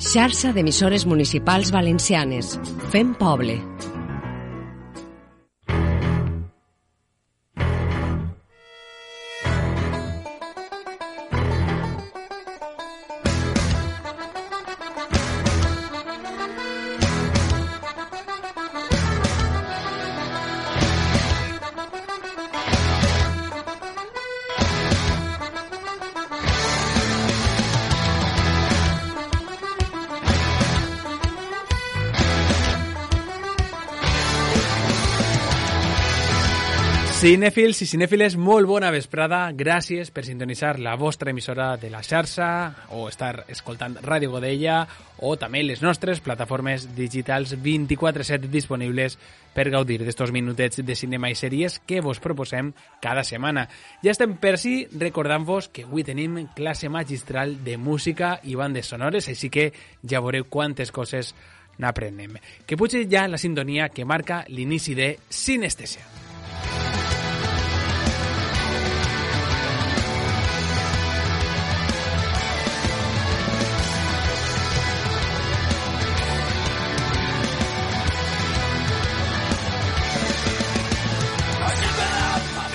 Xarxa d'emissores municipals valencianes. Fem poble. Cinèfils i cinèfiles, molt bona vesprada. Gràcies per sintonitzar la vostra emissora de la xarxa o estar escoltant Ràdio Godella o també les nostres plataformes digitals 24-7 disponibles per gaudir d'estos minutets de cinema i sèries que vos proposem cada setmana. Ja estem per si recordant-vos que avui tenim classe magistral de música i bandes sonores, així que ja veureu quantes coses n'aprenem. Que pugi ja la sintonia que marca l'inici de Sinestèsia.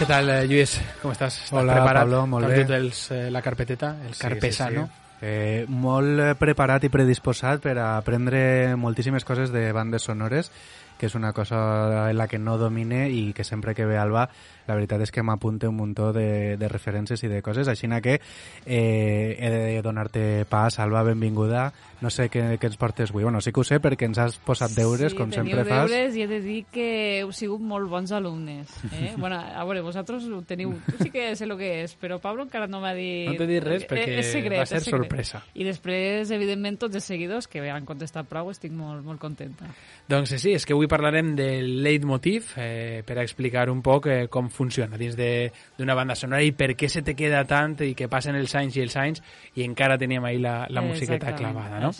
Què tal, eh, Lluís? Com estàs? Estàs Hola, preparat? Pablo, molt bé. els, eh, la carpeteta, el carpesa, no? Eh, molt preparat i predisposat per a aprendre moltíssimes coses de bandes sonores, que és una cosa en la que no domine i que sempre que ve Alba, la veritat és que m'apunta un muntó de, de referències i de coses, així que eh, he de donar-te pas, Alba, benvinguda. No sé què, què ens portes avui. Bueno, sí que ho sé perquè ens has posat deures, sí, com sempre fas. deures i he de dir que heu sigut molt bons alumnes. Eh? bueno, a veure, vosaltres ho teniu... Tu sí que sé el que és, però Pablo encara no m'ha dit... No t'he dit res perquè Eh, és secret, va ser secret. sorpresa. I després, evidentment, tots els seguidors que han contestat prou, estic molt, molt contenta. Doncs sí, és que avui parlarem del leitmotiv eh, per a explicar un poc eh, com funciona dins de- d'una banda sonora i per què se te queda tant i que passen els anys i els anys i encara teníem ahir la, la musiqueta clavada, no?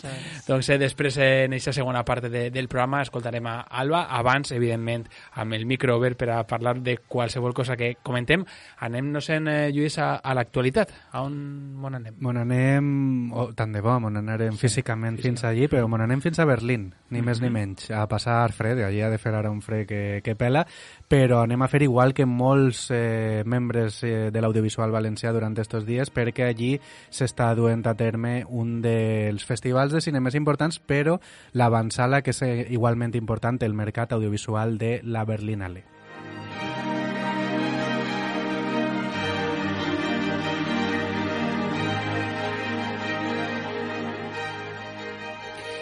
Doncs eh, després, eh, en aquesta segona part de, del programa, escoltarem a Alba. Abans, evidentment, amb el micro obert per a parlar de qualsevol cosa que comentem. Anem-nos en, eh, Lluís, a, a l'actualitat. A on, on anem? Mon anem, oh, tant de bo, mon anarem sí, físicament fins allí, però mon anem fins a Berlín, ni més ni menys, a passar fred, allí ha de fer ara un fred que, que pela, però anem a fer igual que molts eh, membres eh, de l'audiovisual valencià durant estos dies, perquè allí s'està duent a terme un dels festivals de cine més importants, però l'avançala que és eh, igualment important, el mercat audiovisual de la Berlinale.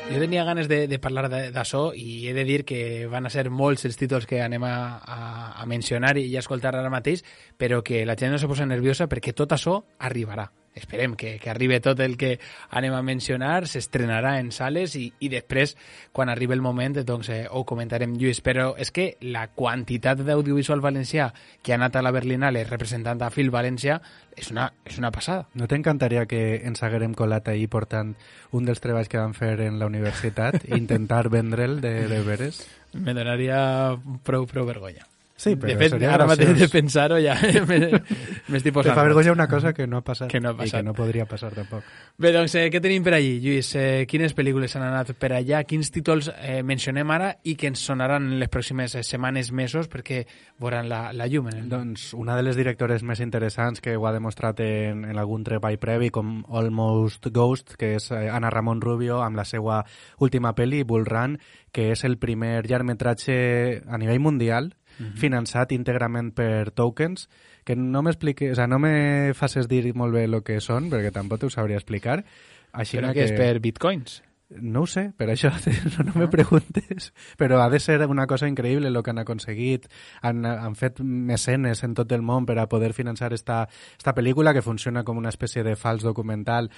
Jo tenia ganes de, de parlar d'això i he de dir que van a ser molts els títols que anem a, a, a mencionar i a escoltar ara mateix, però que la gent no se posa nerviosa perquè tot això arribarà. Esperem que, que arribi tot el que anem a mencionar, s'estrenarà en sales i, i després, quan arribi el moment, doncs eh, ho comentarem, Lluís. Però és que la quantitat d'audiovisual valencià que ha anat a la Berlinale representant a Fil València és una, és una passada. No t'encantaria que ens haguérem colat ahir portant un dels treballs que vam fer en la universitat intentar vendre'l de, de veres? Me donaria prou, prou vergonya. Sí, de fet, ara mateix de pensar-ho ja me- m'estic Te posant. fa vergonya una cosa que no ha passat. Que no ha I passat. que no podria passar tampoc. Bé, doncs, eh, què tenim per allí, Lluís? Eh, quines pel·lícules han anat per allà? Quins títols eh, mencionem ara i que ens sonaran en les pròximes eh, setmanes, mesos, perquè veuran la, la llum? El... Doncs una de les directores més interessants que ho ha demostrat en, en algun treball previ com Almost Ghost, que és eh, Ana Ramon Rubio amb la seva última pel·li, Bull Run, que és el primer llargmetratge a nivell mundial finançat íntegrament per tokens, que no m'expliqui, o sea, no me faces dir molt bé el que són, perquè tampoc t'ho sabria explicar. Així Però que és per bitcoins. No ho sé, per això no, no me preguntes. Però ha de ser una cosa increïble el que han aconseguit. Han, han fet mecenes en tot el món per a poder finançar esta, esta pel·lícula que funciona com una espècie de fals documental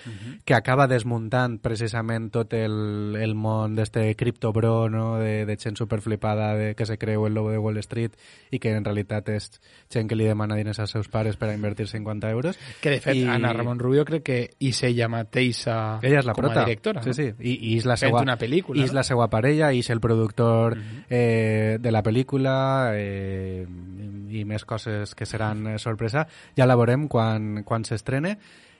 que acaba desmuntant precisament tot el, el món d'este criptobro, no? de, de gent superflipada de, que se creu el lobo de Wall Street i que en realitat és gent que li demana diners als seus pares per a invertir 50 euros. Que, de fet, I- Ana Ramon Rubio crec que és ella mateixa Ella és la com a prota. directora. Sí, no? sí. I, i és la seva, una pel·lícula, i és no? la seva parella, i és el productor eh, de la pel·lícula eh, i més coses que seran eh, sorpresa. Ja la veurem quan, quan s'estrene.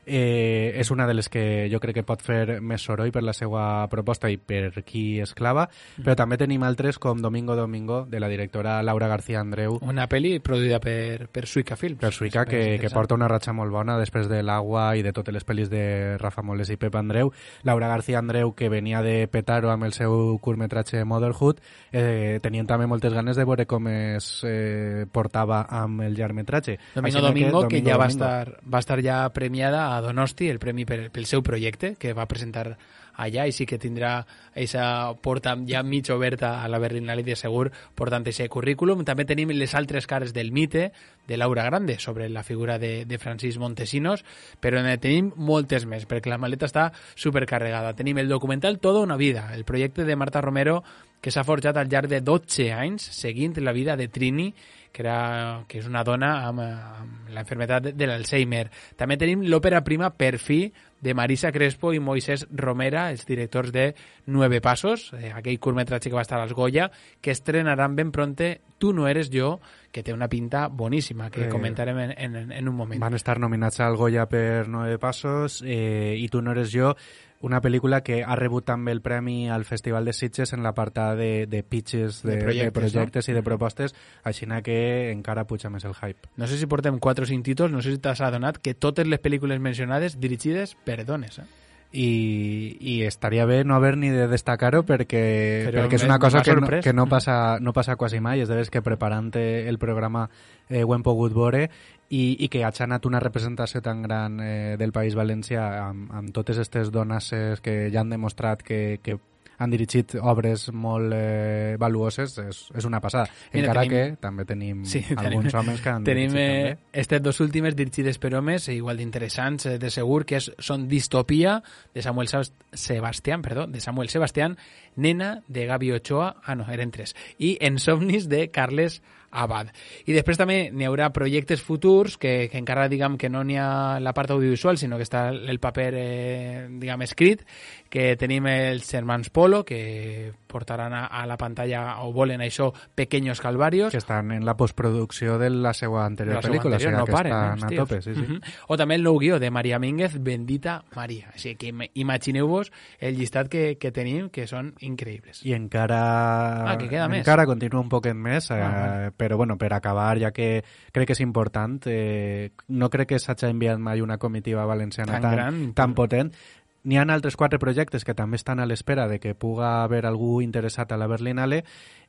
Eh, és una de les que jo crec que pot fer més soroll per la seva proposta i per qui és clava, mm. però també tenim altres com Domingo Domingo, de la directora Laura García Andreu. Una pel·li produïda per, per Suica Films. Per Suica, que, que porta una ratxa molt bona després de l'Agua i de totes les pel·lis de Rafa Moles i Pep Andreu. Laura García Andreu, que venia de Petaro amb el seu curtmetratge Motherhood, eh, tenien també moltes ganes de veure com es eh, portava amb el llargmetratge. Domingo Domingo, que, Domingo, que ja va estar, va estar ja premiada a Donosti, el premi per, pel seu projecte, que va presentar allà i sí que tindrà aquesta porta ja mig oberta a la Berlinale de segur portant aquest currículum. També tenim les altres cares del mite de Laura Grande sobre la figura de, de Francis Montesinos, però en tenim moltes més, perquè la maleta està supercarregada. Tenim el documental Toda una vida, el projecte de Marta Romero que s'ha forjat al llarg de 12 anys seguint la vida de Trini, que, era, que és una dona amb, amb la enfermedad de l'Alzheimer. També tenim l'òpera prima Per fi, de Marisa Crespo i Moisés Romera, els directors de Nueve Pasos, eh, aquell curtmetratge que va estar als Goya, que estrenaran ben pronte Tu no eres jo, que té una pinta boníssima, que eh, comentarem en, en, en un moment. Van estar nominats al Goya per Nueve Pasos eh, i Tu no eres jo, una pel·lícula que ha rebut també el premi al Festival de Sitges en l'apartat de, de pitches, de, de projectes, de projectes no? i de propostes, així que encara puja més el hype. No sé si portem 4 o 5 títols, no sé si t'has adonat que totes les pel·lícules mencionades dirigides per dones, eh? I, i estaria bé no haver ni de destacar-ho perquè, Però perquè és una cosa que no, que no passa, no passa quasi mai, és de que preparant el programa eh, ho hem pogut veure i, i que hagi anat una representació tan gran eh, del País Valencià amb, amb totes aquestes dones que ja han demostrat que, que han dirigit obres molt eh, valuoses, és, és una passada. Mira, Encara tenim, que també tenim sí, alguns tenim, homes que han tenim, dirigit eh. Aquestes dos últimes dirigides per homes, igual d'interessants, eh, de segur, que és, són Distopia, de Samuel Sebastián, perdó, de Samuel Sebastián, Nena, de Gabi Ochoa, ah no, eren tres, i Ensomnis, de Carles Abad. I després també n'hi haurà projectes futurs que, que encara diguem que no n'hi ha la part audiovisual, sinó que està el paper eh, diguem escrit, que tenim els germans Polo, que portaran a, a la pantalla o volen això Pequeños Calvarios. Que estan en la postproducció de la seva anterior la pel·lícula, anterior, o sigui, no que paren, estan a tope. Sí, sí. Uh -huh. O també el nou guió de Maria Mínguez, Bendita Maria. Així que imagineu-vos el llistat que, que tenim, que són increïbles. I encara... Ah, que queda més. Encara continua un poquet més, eh, ah, però bueno, per acabar, ja que crec que és important, eh, no crec que s'hagi enviat mai una comitiva valenciana tan, tan, gran, tan potent, N'hi ha altres quatre projectes que també estan a l'espera de que puga haver algú interessat a la Berlinale,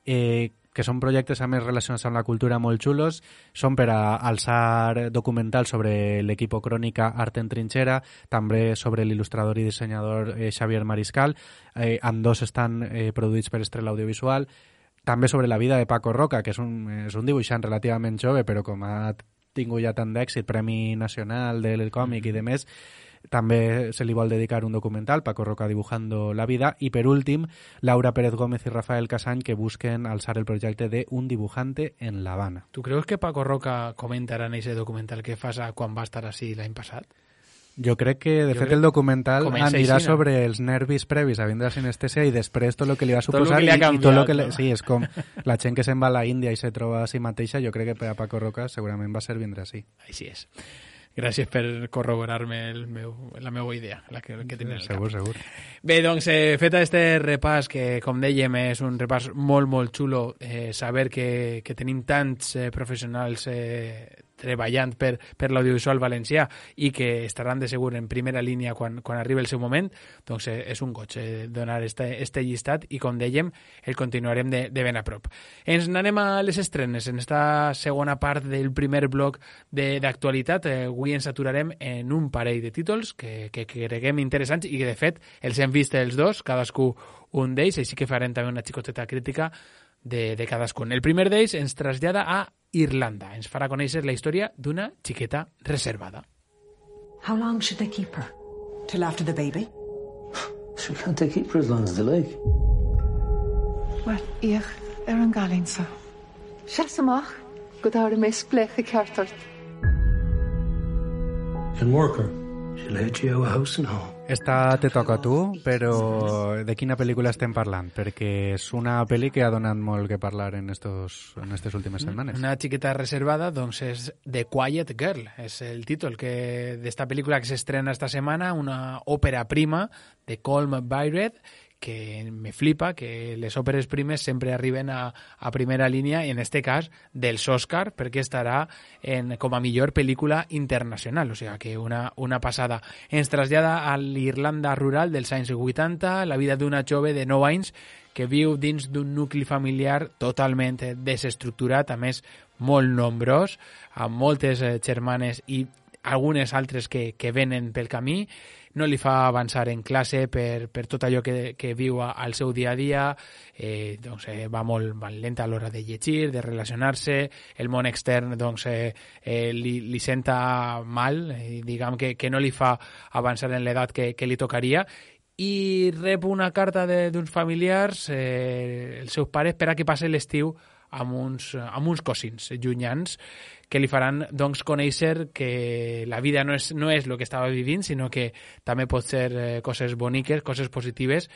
eh, que són projectes a més relacionats amb la cultura molt xulos, són per a alçar documentals sobre l'equip crònica Art en Trinxera, també sobre l'il·lustrador i dissenyador eh, Xavier Mariscal, eh, amb dos estan eh, produïts per Estrella Audiovisual, també sobre la vida de Paco Roca, que és un, és un dibuixant relativament jove, però com ha tingut ja tant d'èxit, Premi Nacional del Còmic mm -hmm. i de més, també se li vol dedicar un documental, Paco Roca dibujando la vida, i per últim, Laura Pérez Gómez i Rafael Casany, que busquen alçar el projecte de Un dibujante en La Habana. Tu creus que Paco Roca comentarà en aquest documental que fas quan va estar així l'any passat? Jo crec que, de jo fet, el documental anirà així, no? sobre els nervis previs a vindre a sinestèsia i després tot el que li va suposar tot i, canviat, i tot el que... Sí, és com la gent que se'n va a la Índia i se troba a si mateixa, jo crec que per a Paco Roca segurament va ser vindre així. Així és. Gràcies per corroborar-me meu, la meva idea, la que, que tenia sí, segur, segur. Bé, doncs, eh, fet este repàs, que com dèiem és un repàs molt, molt xulo, eh, saber que, que tenim tants eh, professionals eh, treballant per, per l'audiovisual valencià i que estaran de segur en primera línia quan, quan arribi el seu moment, doncs eh, és un goig eh, donar este, este llistat i, com dèiem, el continuarem de, de ben a prop. Ens n'anem a les estrenes en esta segona part del primer bloc d'actualitat. Eh, avui ens aturarem en un parell de títols que, que creguem interessants i que, de fet, els hem vist els dos, cadascú un d'ells, així que farem també una xicoteta crítica de, de cadascun. El primer d'ells ens trasllada a Irlanda. Ens farà conèixer la història d'una xiqueta reservada. How long should they keep her? Till after the baby? She can't they keep her as long as they like. Wel, ich er an galin sa. Siasamach, go dar y mes blech y cartart. Can work her. She'll head you out a house and home. Esta te toca a tu, però de quina pel·lícula estem parlant? Perquè és una pel·li que ha donat molt que parlar en estos, en aquestes últimes setmanes. Una xiqueta reservada, doncs és The Quiet Girl, és el títol que d'esta pel·lícula que s'estrena esta setmana, una òpera prima de Colm Byred, que me flipa que les òperes primes sempre arriben a, a primera línia i en este cas dels Oscar perquè estarà en, com a millor pel·lícula internacional, o sigui que una, una passada. Ens trasllada a l'Irlanda rural dels anys 80, la vida d'una jove de 9 anys que viu dins d'un nucli familiar totalment desestructurat, a més molt nombrós, amb moltes eh, germanes i algunes altres que, que venen pel camí, no li fa avançar en classe per, per tot allò que, que viu al seu dia a dia, eh, doncs, eh, va molt, molt lenta a l'hora de llegir, de relacionar-se, el món extern doncs, eh, eh, li, li senta mal, eh, diguem que, que no li fa avançar en l'edat que, que li tocaria, i rep una carta d'uns familiars, eh, els seus pares, per a que passi l'estiu amb uns, amb uns cosins llunyans que li faran doncs, conèixer que la vida no és, no és el que estava vivint, sinó que també pot ser eh, coses boniques, coses positives,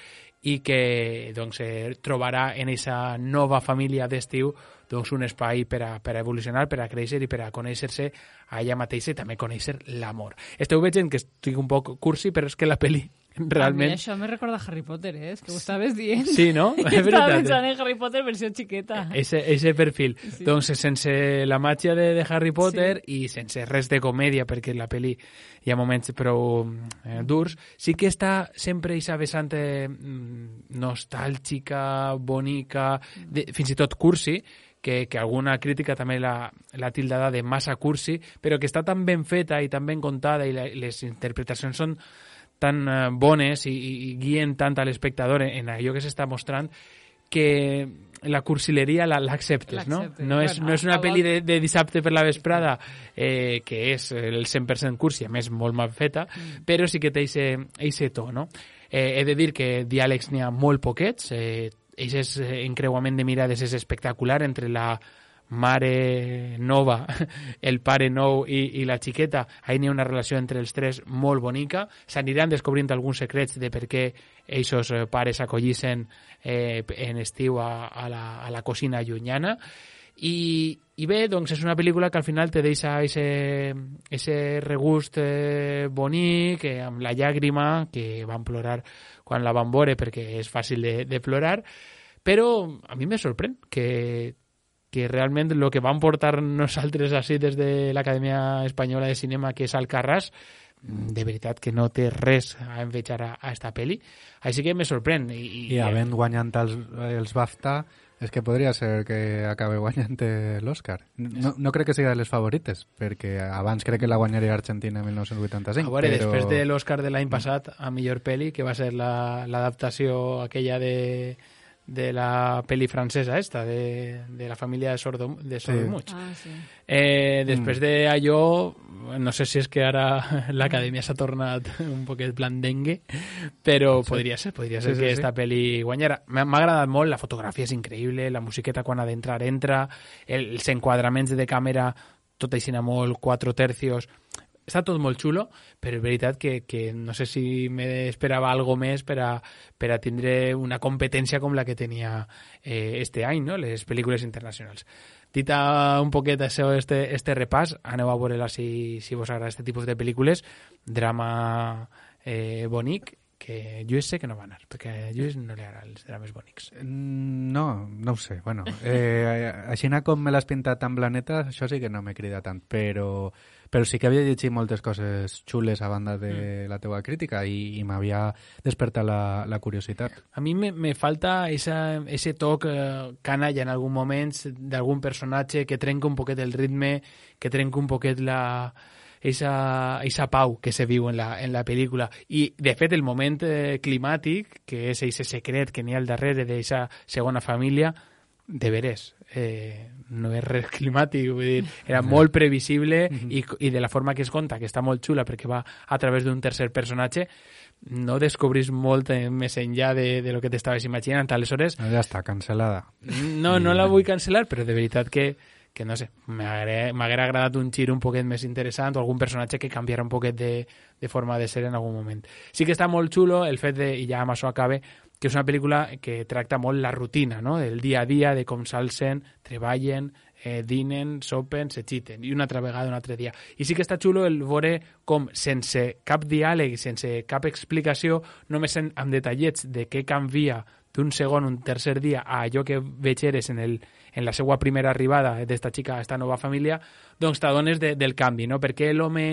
i que doncs, eh, trobarà en aquesta nova família d'estiu doncs, un espai per a, per a evolucionar, per a créixer i per a conèixer-se a ella mateixa i també conèixer l'amor. Esteu veient que estic un poc cursi, però és que la pel·li realment... A mi això me recorda Harry Potter, eh? És que ho estaves dient. Sí, no? I estava pensant en Harry Potter versió xiqueta. Ese, ese perfil. Sí. Doncs sense la màgia de, de Harry Potter sí. i sense res de comèdia, perquè la pel·li hi ha moments prou eh, durs, sí que està sempre aquesta vessant eh, nostàlgica, bonica, de, fins i tot cursi, que, que alguna crítica també l'ha tildada de massa cursi, però que està tan ben feta i tan ben contada i la, les interpretacions són tan eh, bones i, i guien tant a l'espectador en, en allò que s'està mostrant que la cursileria l'acceptes, no? No és, no és una pel·li de, de dissabte per la vesprada eh, que és el 100% cursi, a més molt mal feta, mm. però sí que té aquest to, no? Eh, he de dir que diàlegs n'hi ha molt poquets, eh, aquest encreuament de mirades és espectacular entre la mare nova, el pare nou i, i la xiqueta, ahí n'hi ha una relació entre els tres molt bonica, s'aniran descobrint alguns secrets de per què aquests pares acollissen eh, en estiu a, a, la, a la cocina llunyana, i, i bé, doncs és una pel·lícula que al final te deixa ese regust eh, bonic, eh, amb la llàgrima, que van plorar quan la van veure perquè és fàcil de, de plorar, però a mi me sorprèn que, que realment el que van portar nosaltres així des de l'Acadèmia Espanyola de Cinema, que és Alcarràs, de veritat que no té res a envejar a, a esta pel·li. Així que me sorprèn. I, i, I havent guanyant els, els BAFTA, és que podria ser que acabe guanyant l'Oscar. No, no crec que sigui de les favorites, perquè abans crec que la guanyaria Argentina en 1985. A veure, però... després de l'Oscar de l'any passat a millor pel·li, que va ser l'adaptació la, aquella de de la peli francesa esta, de, de la família de Sordo, de Sordomuig. Sí. Ah, sí. Eh, després mm. d'allò, no sé si és que ara l'acadèmia s'ha tornat un poquet plan dengue, però sí. podria ser, podria ser que sí. esta peli guanyara. M'ha agradat molt, la fotografia és increïble, la musiqueta quan ha d'entrar entra, els enquadraments de càmera tot així molt, quatre tercios, està tot molt xulo, però és veritat que, que no sé si m'esperava algo més per a, per a tindre una competència com la que tenia eh, este any, no? les pel·lícules internacionals. Dita un poquet això, este, este repàs, aneu a veure-la si, si vos agrada este tipus de pel·lícules, drama eh, bonic, que Lluís sé que no va anar, perquè a Lluís no li agrada els drames bonics. Mm, no, no ho sé. Bueno, eh, així com me l'has pintat tan blaneta, això sí que no me crida tant, però però sí que havia llegit moltes coses xules a banda de mm. la teua crítica i, i m'havia despertat la, la curiositat. A mi me, me falta esa, ese toc eh, canalla en algun moment d'algun personatge que trenca un poquet el ritme, que trenca un poquet la, esa, esa pau que se viu en la, en la pel·lícula. I, de fet, el moment eh, climàtic, que és aquest secret que n'hi ha al darrere d'aquesta segona família, de veres, eh, no és res climàtic, vull dir, era molt previsible i, i de la forma que es conta, que està molt xula perquè va a través d'un tercer personatge, no descobrís molt més enllà de, de lo que t'estaves imaginant. Aleshores... No, ja està, cancel·lada. No, no la vull cancel·lar, però de veritat que, que no sé, m'haguera m'haguera agradat un gir un poquet més interessant o algun personatge que canviara un poquet de, de forma de ser en algun moment. Sí que està molt xulo el fet de, i ja amb això acabe, que és una pel·lícula que tracta molt la rutina, no? del dia a dia, de com s'alcen, treballen, eh, dinen, sopen, s'exiten, i una altra vegada, un altre dia. I sí que està xulo el veure com, sense cap diàleg, sense cap explicació, només en, amb detallets de què canvia d'un segon, un tercer dia, a allò que veig eres en, el, en la seva primera arribada d'esta xica a esta nova família, doncs t'adones de, del canvi, no? Per què l'home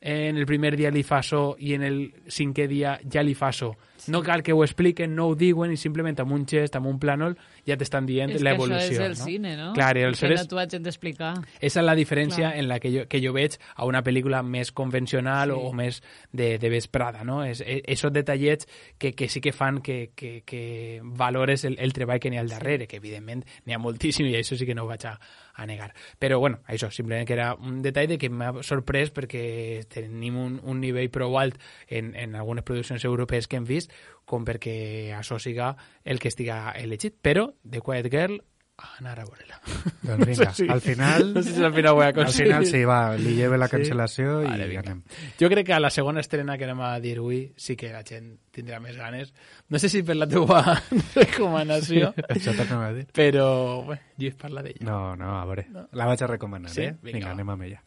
en el primer dia li fa so i en el cinquè dia ja li fa so. No cal que ho expliquen, no ho diuen i simplement amb un gest, amb un plànol, ja t'estan dient És que l'evolució. això és el no? cine, no? Clar, i els que no t'ho hagin d'explicar. Esa és la diferència Clar. en la que jo, que jo veig a una pel·lícula més convencional Sí. o, més de, de vesprada, no? És, és, esos detallets que, que sí que fan que, que, que valores el, el treball que n'hi ha al darrere, que evidentment n'hi ha moltíssim i això sí que no ho vaig a, a negar. Però, bueno, això, simplement que era un detall de que m'ha sorprès perquè tenim un, un nivell prou alt en, en algunes produccions europees que hem vist com perquè això siga el que estiga elegit. Però, The Quiet Girl, a anar a veure-la. Doncs vinga, si- al final... no sé si al final ho he Al aconseguit. final sí, va, li lleve la Sí? cancel·lació i Vale, vinga. anem. Jo crec que a la segona estrena que anem a dir avui sí que la gent tindrà més ganes. No sé si per la teva recomanació, Això t'acabo de dir. però bé, Lluís parla d'ella. No, no, a veure, la vaig a recomanar, Sí? eh? Vinga, Vinga, anem amb ella.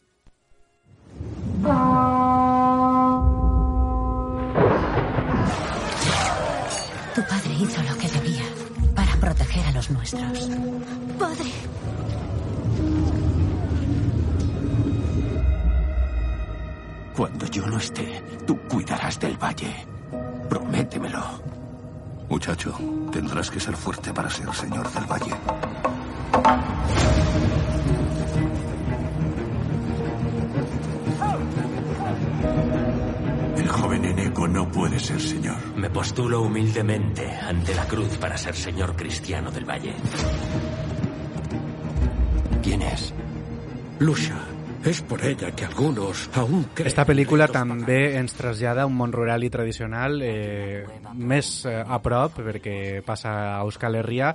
Tu padre hizo lo que debía para proteger a los nuestros. Padre, Cuando yo no esté, tú cuidarás del valle. Prométemelo. Muchacho, tendrás que ser fuerte para ser señor del valle. Joven Eneco no puede ser señor. Me postulo humildemente ante la cruz para ser señor cristiano del valle. ¿Quién es? Lucia. Es por ella que algunos aún creen Esta pel·lícula també ens trasllada a un món rural i tradicional eh, més eh, a prop, perquè passa a Euskal Herria,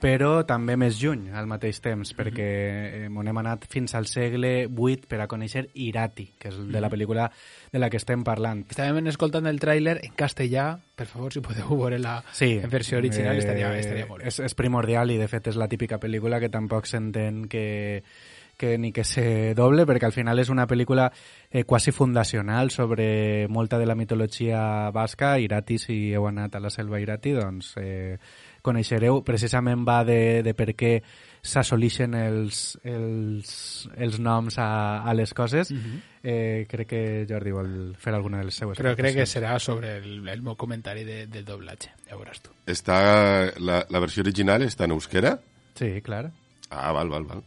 però també més lluny al mateix temps, perquè eh, hem anat fins al segle VIII per a conèixer Irati, que és de la Mhm. pel·lícula de la que estem parlant. Estàvem escoltant el tràiler en castellà. Per favor, si podeu veure-la Sí, en versió original, eh, estaria, estaria molt bé. És, és primordial i, de fet, és la típica pel·lícula que tampoc s'entén que, que ni que se doble, perquè al final és una pel·lícula eh, quasi fundacional sobre molta de la mitologia basca. Irati, si heu anat a la selva Irati, doncs eh, coneixereu. Precisament va de, de per què s'assolixen els, els, els noms a, a les coses. Mhm. eh, crec que Jordi vol fer alguna de les seues Però crec que serà sobre el, el meu comentari de, del doblatge. Ja ho veuràs tu. Està, la, la versió original està en euskera? Sí, clar. Ah, val, val, val.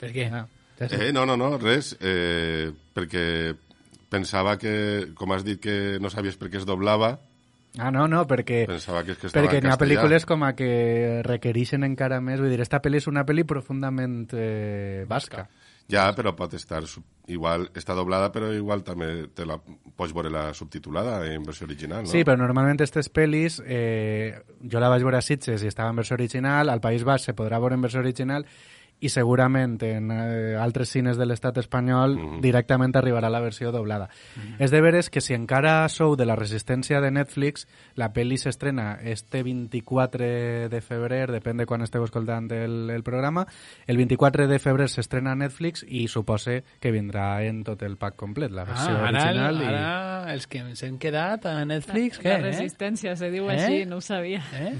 Per què? Ah, Eh, no, no, no, res. Eh, perquè pensava que, com has dit que no sabies per què es doblava, Ah, no, no, perquè, pensava que és que perquè n'hi ha pel·lícules com a que requereixen encara més. Vull dir, esta pel·li és una pel·li profundament eh, basca. Ja, però pot estar... Igual està doblada, però igual també te la pots veure la subtitulada en versió original, no? Sí, però normalment aquestes pel·lis, eh, jo la vaig veure a Sitges i estava en versió original, al País Basc se podrà veure en versió original i segurament en eh, altres cines de l'estat espanyol Mhm. directament arribarà la versió doblada. És de veres que si encara sou de la resistència de Netflix, la pel·li s'estrena este 24 de febrer, depèn de quan esteu escoltant el, el programa, el 24 de febrer s'estrena a Netflix i supose que vindrà en tot el pack complet, la versió Ah, ara, original. i... ara els que ens hem quedat a Netflix, La què, eh? resistència, se diu Eh? així, no ho sabia. Eh?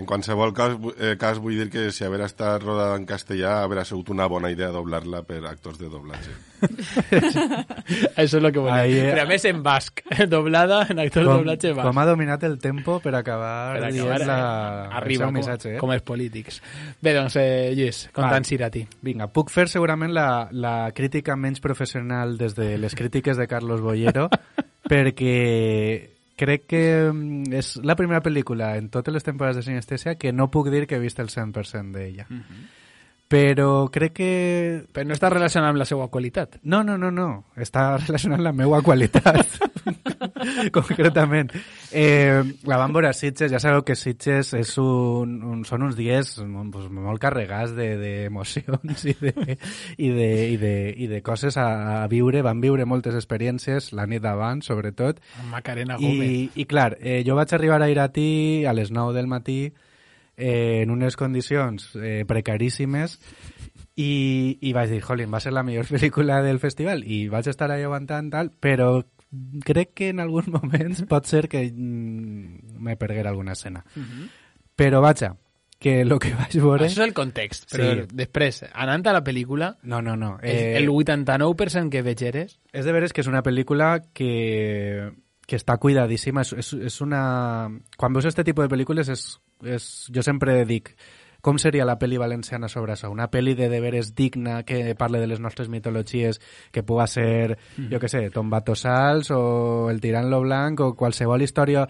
En qualsevol cas, eh, cas vull dir que si haver estat rodada en castellà haurà sigut una bona idea doblar-la per actors de doblatge. Això és el que volem. Ahí, eh. Però a més en basc, doblada en actor de com, doblatge basc. com ha dominat el tempo per acabar, Per dient acabar, la, eh, arriba, el missatge. Eh? com els polítics. Bé, doncs, eh, Lluís, contant Va. Irati. Vinga, puc fer segurament la, la crítica menys professional des de les crítiques de Carlos Bollero, perquè crec que mm, és la primera pel·lícula en totes les temporades de Sinestèsia que no puc dir que he vist el 100% d'ella. Però crec que... Però no està relacionat amb la seva qualitat. No, no, no, no. Està relacionat amb la meva qualitat. concretament. Eh, la vam veure a Sitges, ja sabeu que Sitges és un, un, són uns dies pues, molt carregats d'emocions de, i, de, i, de, i, de, i de coses a, a viure. Van viure moltes experiències, la nit d'abans, sobretot. Amb Macarena Gómez. I, i clar, eh, jo vaig arribar a Irati a les 9 del matí eh, en unes condicions eh, precaríssimes i, i vaig dir, jolín, va ser la millor pel·lícula del festival i vaig estar ahí aguantant tal, però crec que en alguns moments pot ser que mm, me perguera alguna escena. Uh -huh. Però vaja, que el que vaig veure... Això és el context, però sí. després, anant a la pel·lícula... No, no, no. Eh, el 89% que veig eres... És de veres que és una pel·lícula que, que està cuidadíssima. És, és, és una... Quan veus aquest tipus de pel·lícules, és, és, jo sempre dic com seria la pel·li valenciana sobre això? Una pel·li de deberes digna que parle de les nostres mitologies, que puga ser, mm. jo que sé, Tombato Sals o El tirant lo blanc o qualsevol història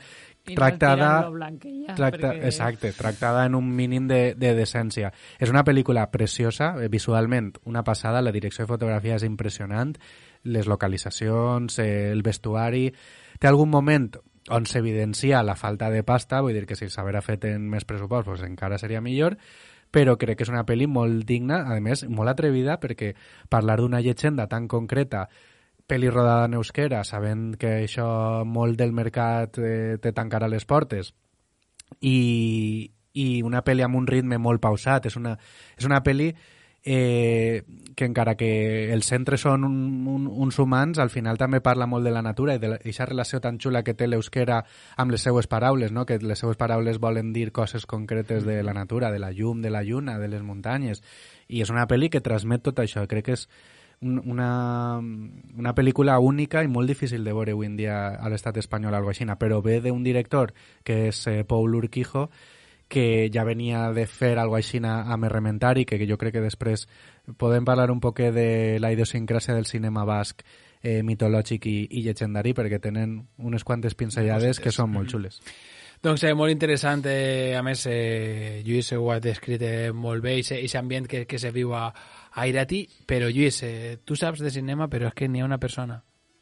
I tractada... No tracta, perquè... Exacte, tractada en un mínim de, de decència. És una pel·lícula preciosa, eh, visualment una passada, la direcció de fotografia és impressionant, les localitzacions, eh, el vestuari... Té algun moment on s'evidencia la falta de pasta, vull dir que si s'haguera fet en més pressupost pues encara seria millor, però crec que és una pel·li molt digna, a més, molt atrevida, perquè parlar d'una llegenda tan concreta, pel·li rodada en euskera, sabent que això molt del mercat eh, té tancar a les portes, i, i una pel·li amb un ritme molt pausat, és una, és una pel·li eh, que encara que els centres són un, un, uns humans, al final també parla molt de la natura i de aquesta relació tan xula que té l'euskera amb les seues paraules, no? que les seues paraules volen dir coses concretes de la natura, de la llum, de la lluna, de les muntanyes. I és una pel·li que transmet tot això. Crec que és una, una pel·lícula única i molt difícil de veure avui en dia a l'estat espanyol algo així, però ve d'un director que és eh, Paul Urquijo, que ja venia de fer algo així amb Errementari, que jo crec que després podem parlar un poc de la idiosincràsia del cinema basc eh, mitològic i, i llegendari, perquè tenen unes quantes pinzellades que són molt xules. Doncs eh, molt interessant, eh, a més, eh, Lluís ho ha descrit eh, molt bé, aquest ambient que, que se viu a, a Irati, però Lluís, eh, tu saps de cinema, però és que n'hi ha una persona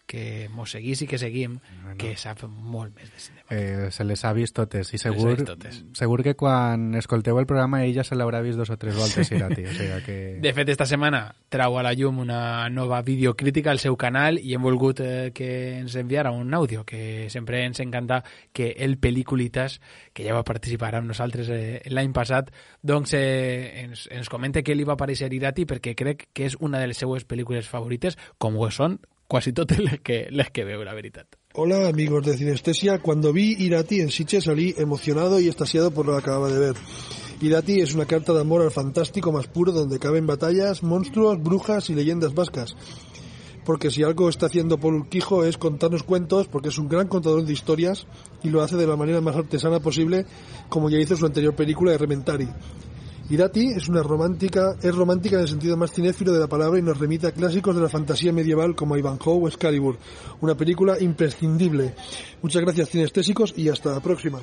que mos seguís i que seguim, no, no. que sap molt més de cinema. Eh, se les ha vist totes, i segur, totes. segur que quan escolteu el programa ella se l'haurà vist dos o tres voltes Irati, o sigui que... De fet, esta setmana trau a la llum una nova videocrítica al seu canal i hem volgut eh, que ens enviara un àudio, que sempre ens encanta que el Peliculitas, que ja va participar amb nosaltres eh, l'any passat, doncs eh, ens, ens comenta que li va aparèixer Irati perquè crec que és una de les seues pel·lícules favorites, com ho són quasi totes les que, les que veo, la verdad. Hola amigos de Cinestesia, cuando vi Irati en Siche salí emocionado y estasiado por lo que acababa de ver. Irati es una carta de amor al fantástico más puro donde caben batallas, monstruos, brujas y leyendas vascas. Porque si algo está haciendo Paul Urquijo es contarnos cuentos, porque es un gran contador de historias y lo hace de la manera más artesana posible, como ya hizo su anterior película de Rementari. Irati es una romántica, es romántica en el sentido más cinéfilo de la palabra y nos remite a clásicos de la fantasía medieval como Ivanhoe o Excalibur. Una película imprescindible. Muchas gracias cinestésicos y hasta la próxima.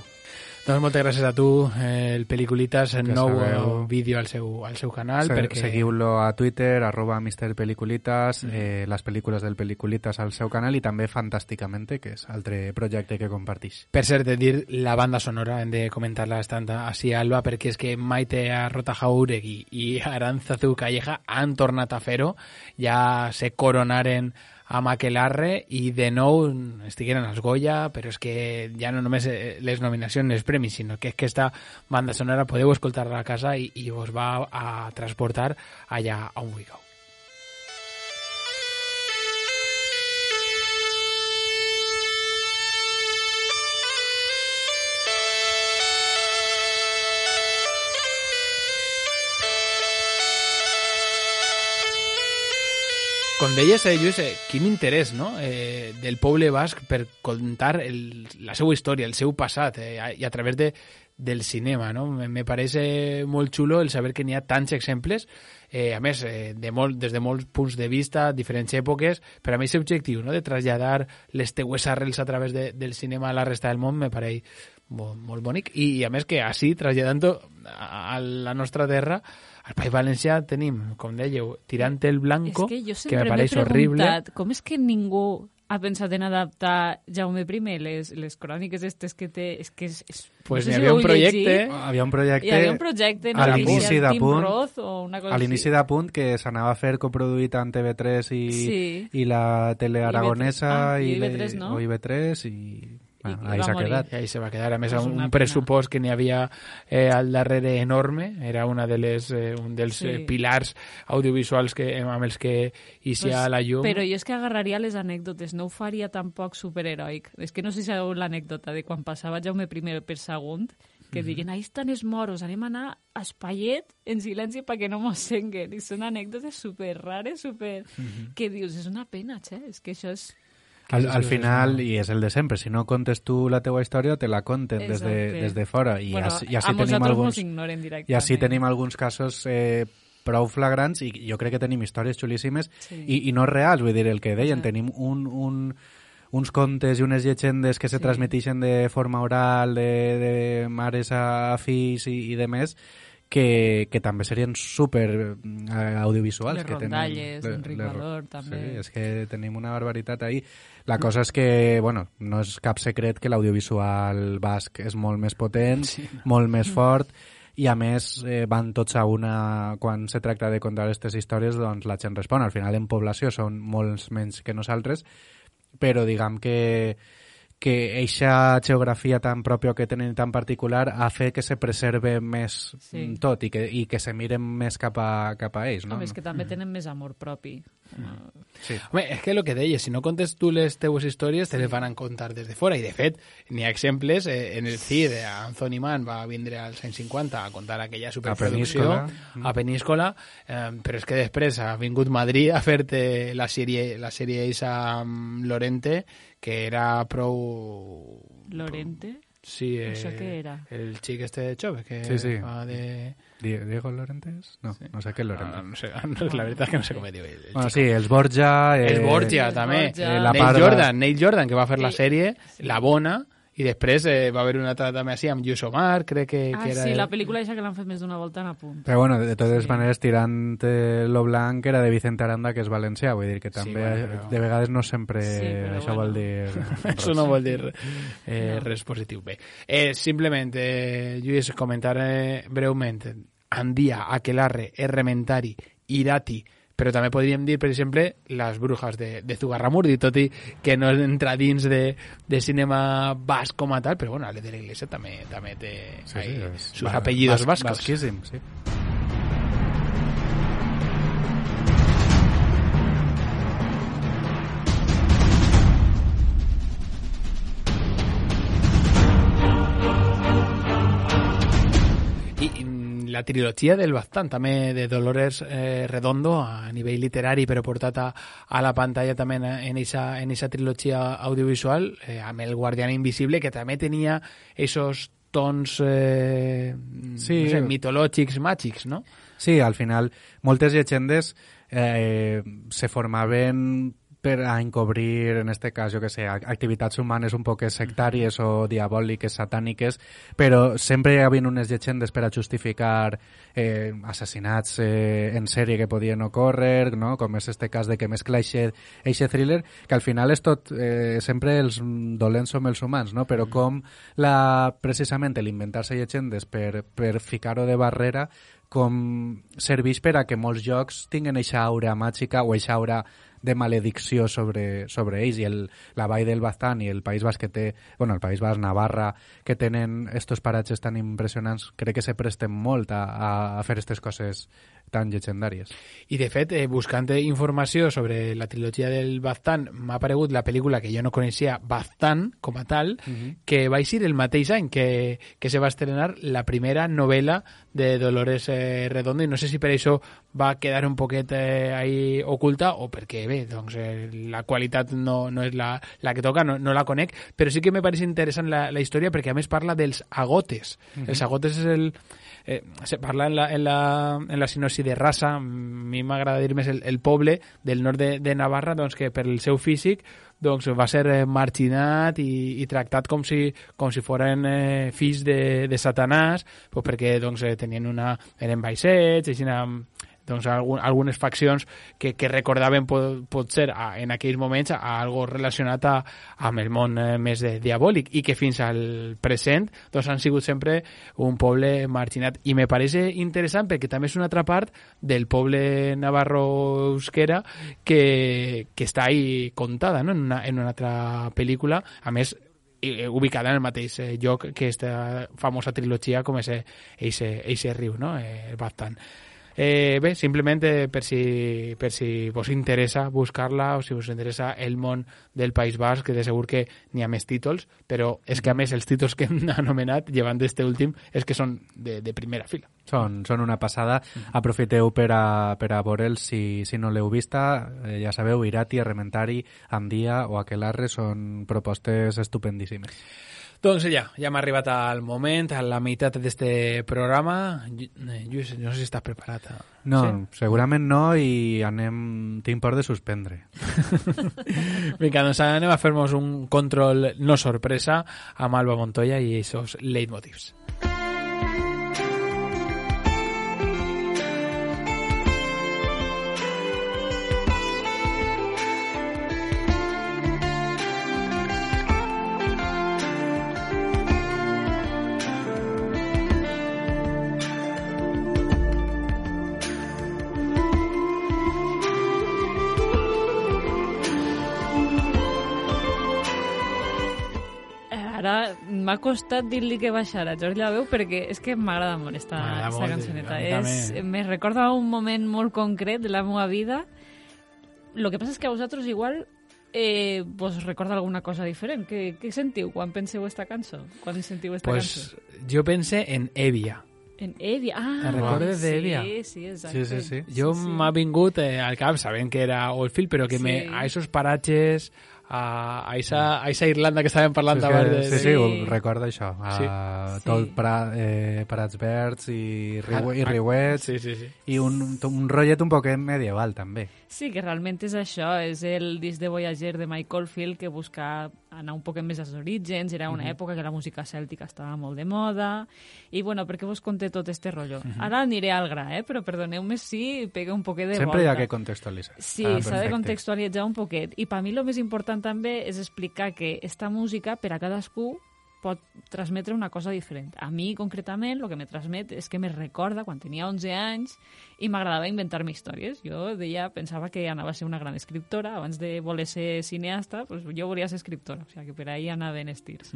Doncs moltes gràcies a tu, el Peliculitas, el nou sabeu. vídeo al seu, al seu canal. Se, perquè... Seguiu-lo a Twitter, arroba misterpeliculitas, mm. eh, les pel·lícules del Peliculitas al seu canal i també Fantàsticamente, que és altre projecte que compartix. Per cert, de dir la banda sonora, hem de comentar-la estant així, Alba, perquè és que Maite Arrota Jauregui i Aranzazu Calleja han tornat a fer-ho, ja se coronaren a Maquelarre i de nou estigueren als Goya, però és que ja no només eh, les nominacions, els premis, sinó que és que esta banda sonora podeu escoltar-la a casa i, i us va a transportar allà on vulgueu. Com deies, eh, Lluís, eh, quin interès no? eh, del poble basc per contar el, la seva història, el seu passat, eh, i a través de, del cinema, no? Me, me parece molt xulo el saber que n'hi ha tants exemples, eh, a més, eh, de molt, des de molts punts de vista, diferents èpoques, però a mi aquest objectiu, no?, de traslladar les teues arrels a través de, del cinema a la resta del món me pareix molt, molt bonic i, i a més que així, traslladant-ho a, a la nostra terra al País Valencià tenim, com dèieu, Tirant el Blanco, és que, jo que me pareix horrible. com és que ningú ha pensat en adaptar Jaume I, les, les cròniques estes que té... És que és, és, Pues no sé si havia un projecte, llegit. Hi havia un projecte, Hi havia un projecte no a l'inici de punt, Roth o una cosa a l'inici de punt que s'anava a fer coproduït en TV3 i, Sí. i la tele aragonesa Ah, i le- IB3, no? o IB3 i, bueno, ahí va s'ha quedat. I ahí se va quedar. A més, És un, un pressupost que n'hi havia eh, al darrere enorme. Era una de les, eh, un dels Sí. eh, pilars audiovisuals que, amb els que ixia Pues, la llum. Però jo és que agarraria les anècdotes, no ho faria tampoc superheroic. És que no sé si sabeu l'anècdota de quan passava Jaume I per segon, que Mhm. diguen, ahí estan els moros, anem a anar a Espallet en silenci perquè no mos senguen. I són anècdotes super rares, super... Mhm. Que dius, és una pena, che, és que això és... Al, al final, i és el de sempre, si no contes tu la teua història, te la conten des de, des de fora. I Bueno, així, i a així tenim alguns. I així tenim alguns casos eh, prou flagrants i jo crec que tenim històries xulíssimes Sí. i, i no reals, vull dir, el que deien, tenim un, un, uns contes i unes llegendes que se Sí. transmetixen de forma oral, de, de mares a fills i, i de més, que, que també serien super eh, audiovisuals. Les que rondalles, le- d'Enric les- Valor, també. Sí, és que tenim una barbaritat ahí. La cosa és que, bueno, no és cap secret que l'audiovisual basc és molt més potent, sí. molt més fort, i a més eh, van tots a una... Quan se tracta de contar aquestes històries, doncs la gent respon. Al final en població són molts menys que nosaltres, però diguem que que eixa geografia tan pròpia que tenen tan particular ha fet que se preserve més Sí. mm, tot i que, i que se miren més cap a, cap a ells, no? Home, és que també tenen més amor propi. Sí. Home, és que el que deies, si no contes tu les teues històries, te les van a contar des de fora. I, de fet, n'hi ha exemples. Eh, en el CID, Anthony Mann va vindre als anys 50 a contar aquella superproducció Peníscola. a Peníscola, eh, però és que després ha vingut Madrid a fer-te la sèrie, la sèrie amb Lorente, que era prou... Lorente? Sí, eh, Això què era? El xic este de Chove, que Sí, sí. fa de... Die- Diego Lorentes? No, no sé què és No, Lorentes. no, no sé, la veritat és que no sé com es diu ell. el Bueno, xico. sí, els Borja... Eh, El Borgia, Els també. Borgia. Eh, la Neil part de- Jordan, Neil Jordan, que va fer la Sí. sèrie, la bona, i després eh, va haver una altra també així amb Lluís Omar, crec que, Ah, que era... sí, el- la pel·lícula aquesta que l'han fet més d'una volta en apunt. Però bueno, de totes Sí. maneres, tirant eh, lo blanc era de Vicente Aranda, que és valencià, vull dir que també bueno, eh, però- de vegades no sempre Sí, però això bueno. vol dir... Això no vol dir eh, No. res positiu. Bé, eh, simplement, eh, Lluís, comentar eh, breument. Andia, Aquelarre, Errementari, Irati, però també podríem dir, per exemple, les brujas de, de Zugarramurdi, tot i que no entra dins de, de cinema basc com a tal, però bueno, Ale de la Iglesia també, també té Sí, ahí sí, sus ba- apellidos bas- vascos. Basquíssim, sí. La trilogia del Baztán, també de Dolores eh, Redondo, a nivell literari, però portat a, a la pantalla també en, esa, en esa trilogia audiovisual, eh, amb El Guardián Invisible, que també tenia esos tons eh, Sí. no sé, mitològics, màgics, no? Sí, al final, moltes llegendes eh, se formaven per a encobrir, en este cas, jo que sé, ac- activitats humanes un poc sectàries o diabòliques, satàniques, però sempre hi havia unes llegendes per a justificar eh, assassinats eh, en sèrie que podien ocórrer, no? com és este cas de que mescla eixe thriller, que al final és tot, eh, sempre els dolents som els humans, no? però com la, precisament l'inventar-se llegendes per, per ficar-ho de barrera com serveix per a que molts jocs tinguen eixa aura màgica o eixa aura de maledicció sobre, sobre ells i el, la vall del Baztán i el País Basc que té, bueno, el País Basc, Navarra que tenen estos paratges tan impressionants crec que se presten molt a, a fer aquestes coses tan llegendàries. I, de fet, eh, buscant informació sobre la trilogia del Baztan, m'ha aparegut la pel·lícula que jo no coneixia, Baztan, com a tal, uh -huh. que va ser el mateix any que, que se va estrenar la primera novel·la de Dolores eh, Redondo, i no sé si per això va quedar un poquet eh, ahí oculta o perquè, bé, doncs, eh, la qualitat no, no és la, la que toca, no, no la conec, però sí que me pareix interessant la, la història perquè, a més, parla dels agotes. Uh -huh. Els agotes és el eh, se parla en la, en la, en la sinosi de raça, a mi m'agrada dir més el, el poble del nord de, de Navarra, doncs que per el seu físic doncs va ser eh, marginat i, i tractat com si, com si foren eh, fills de, de Satanàs, pues perquè doncs, eh, tenien una, eren baixets, així, doncs, algun, algunes faccions que, que recordaven pot, pot ser a, en aquells moments a, a algo relacionat a, amb el món eh, més de, diabòlic i que fins al present doncs, han sigut sempre un poble marginat i me pareix interessant perquè també és una altra part del poble navarro euskera que, que està ahí contada no? en, una, en una altra pel·lícula a més eh, ubicada en el mateix eh, lloc que aquesta famosa trilogia com és eixe, eixe riu, no? eh, el Baztan. Eh, bé, simplement per, si, per si vos interessa buscar-la o si us interessa el món del País Basc, que de segur que n'hi ha més títols, però és que a més els títols que hem anomenat, llevant d'este últim, és que són de, de primera fila. Són, són una passada. Aprofiteu per a, per a veure'ls si, si no l'heu vista. Eh, ja sabeu, Irati, Arrementari, Andia o Aquelarre són propostes estupendíssimes. Doncs ja, ja hem arribat al moment, a la meitat d'este programa. Lluís, no sé si estàs preparat. A... No, sí? segurament no i anem... tinc por de suspendre. Vinga, doncs anem a fer-nos un control no sorpresa amb Alba Montoya i aquests leitmotivs. M'ha costat dir-li que baixara Jordi la veu perquè és que m'agrada molt esta, esta cançoneta. És, me recorda un moment molt concret de la meva vida. Lo que passa és que a vosaltres igual eh, vos recorda alguna cosa diferent. Què, què sentiu quan penseu esta cançó? Quan sentiu esta pues, cançó? Jo pense en Evia. En Evia, ah, recordes sí, d'Evia? Sí, sí, exacte. Sí, sí, sí. Jo sí, sí. m'ha vingut eh, al cap, sabent que era Oldfield, però que Sí. me, a esos paratges, a, a, esa, a esa Irlanda que estàvem parlant Sí, abans de... sí, sí, ho recorda això. Sí. Uh, Sí. Tot pra, eh, Prats Verds i, riu, i Ah, ah, riuets Sí, sí, sí. i un, un rotllet un poquet medieval també. Sí, que realment és això, és el disc de Voyager de Michael Field que busca anar un poc més als orígens, era una època que la música cèltica estava molt de moda, i bueno, per què vos conté tot este rotllo? Ara aniré al gra, eh? però perdoneu-me si pega un poquet de Sempre hi volta. ha que contextualitzar. Sí, Ah, s'ha de contextualitzar un poquet. I per mi el més important també és explicar que esta música per a cadascú pot transmetre una cosa diferent. A mi, concretament, el que me transmet és que me recorda quan tenia 11 anys i m'agradava inventar-me històries. Jo deia, pensava que anava a ser una gran escriptora. Abans de voler ser cineasta, pues, jo volia ser escriptora. O sigui, que per ahí anaven els tirs.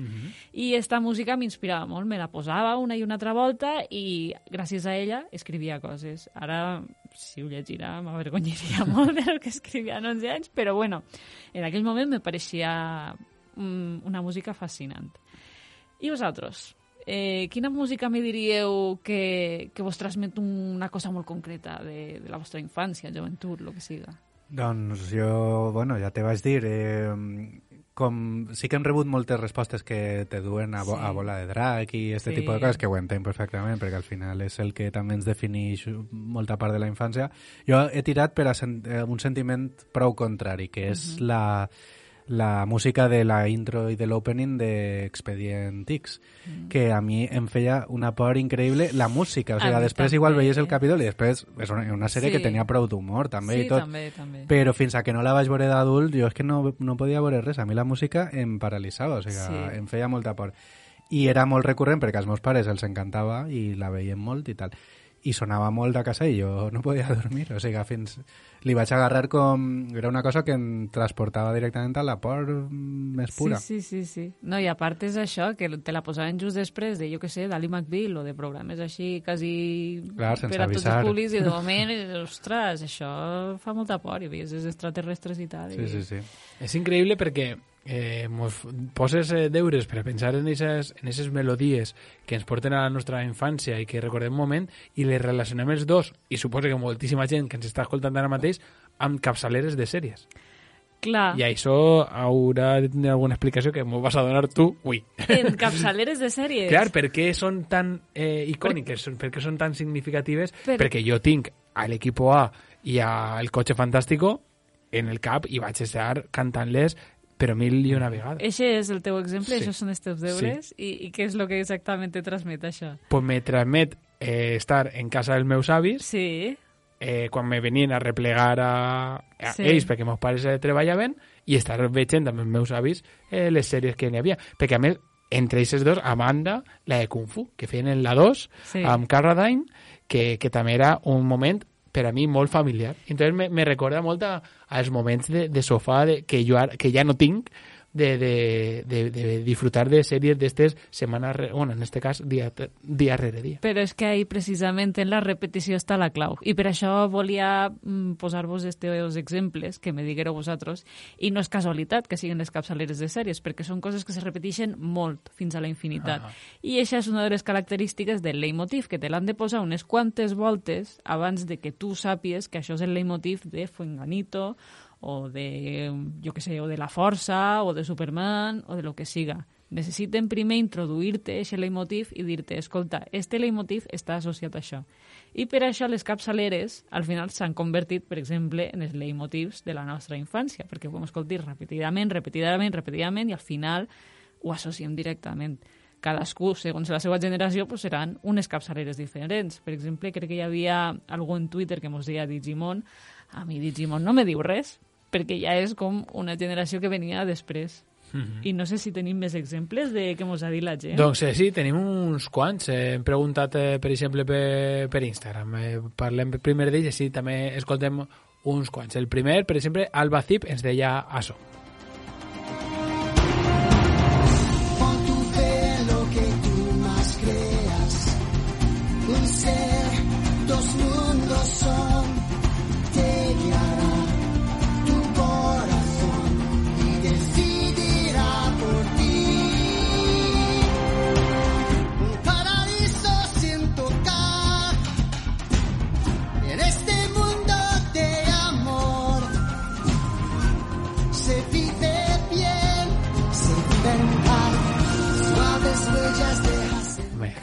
I esta música m'inspirava molt, me la posava una i una altra volta i gràcies a ella escrivia coses. Ara, si ho llegirà, m'avergonyaria molt del que escrivia en 11 anys, però bueno, en aquell moment me pareixia mm, una música fascinant. I vosaltres? Eh, quina música me diríeu que, que vos transmet una cosa molt concreta de, de la vostra infància, joventut, el que siga? Doncs jo, bueno, ja te vaig dir, eh, com sí que hem rebut moltes respostes que te duen a, vo Sí. a bola de drac i este Sí. tipus de coses que ho entenc perfectament perquè al final és el que també ens defineix molta part de la infància. Jo he tirat per a sen eh, un sentiment prou contrari, que és la, la música de la intro i de l'opening d'Expedient X, que a mi em feia una por increïble la música. O A sigui, mi després també. igual veies el capítol i després és una, una sèrie Sí. que tenia prou d'humor també sí, i tot. també, també. Però fins a que no la vaig veure d'adult, jo és que no, no podia veure res. A mi la música em paralitzava, o sigui, Sí. em feia molta por. I era molt recurrent perquè als meus pares els encantava i la veiem molt i tal. I sonava molt a casa i jo no podia dormir, o sigui, fins... Li vaig agarrar com... Era una cosa que em transportava directament a la por més pura. Sí, sí, sí, sí. No, i a part és això, que te la posaven just després de, jo que sé, d'Ali McBeal o de programes així quasi Clar, sense per a tots avisar. els públics i de moment, ostres, això fa molta por i veies els extraterrestres i tal. Sí, i... sí, sí. És increïble perquè eh, mos poses eh, deures per a pensar en aquestes en esas melodies que ens porten a la nostra infància i que recordem un moment i les relacionem els dos, i suposo que moltíssima gent que ens està escoltant ara mateix, amb capçaleres de sèries. Clar, I això haurà de tenir alguna explicació que m'ho vas a donar tu avui. en capçaleres de sèries. Clar, per què són tan eh, icòniques, per... per què són tan significatives? Per- Perquè jo tinc a l'equipo A i a El Cotxe Fantàstico en el cap i vaig estar cantant-les però mil i una vegada. Eixe és el teu exemple, Sí. això són els teus deures, i, i què és el que exactament te transmet això? Pues me transmet eh, estar en casa dels meus avis Sí, eh, quan me venien a replegar a, a Sí. ells perquè meus pares treballaven i estar veient amb els meus avis eh, les sèries que n'hi havia. Perquè a més, entre aquests dos, a banda, la de Kung Fu, que feien en la 2 Sí. amb Carradine, que, que també era un moment per a mi molt familiar. Entonces me, me recorda molt a, als moments de, de sofà de, que, jo ara, que ja no tinc de, de, de, de disfrutar de sèries d'estes setmana, re- bueno, en este cas, dia, dia rere dia. però és que ahí precisament en la repetició està la clau. I per això volia mm, posar-vos estos exemples que me diguereu vosaltres. I no és casualitat que siguin les capçaleres de sèries, perquè són coses que se repeteixen molt fins a la infinitat. Ah. I això és una de les característiques del leitmotiv, que te l'han de posar unes quantes voltes abans de que tu sàpies que això és el leitmotiv de Fuenganito o de, jo que sé, o de la Força, o de Superman, o de lo que siga. Necessiten primer introduir-te aquest leitmotiv i dir-te, escolta, este leitmotiv està associat a això. I per això les capçaleres al final s'han convertit, per exemple, en els leitmotivs de la nostra infància, perquè ho hem escoltat repetidament, repetidament, repetidament, i al final ho associem directament. Cadascú, segons la seva generació, pues, seran unes capçaleres diferents. Per exemple, crec que hi havia algú en Twitter que mos deia Digimon. A mi Digimon no me diu res, perquè ja és com una generació que venia després. Mhm. I no sé si tenim més exemples de què mos ha dit la gent. Doncs eh, sí, tenim uns quants. Eh, hem preguntat, eh, per exemple, per, per Instagram. Eh, parlem primer d'ells i sí, també escoltem uns quants. El primer, per exemple, Alba Zip ens deia això.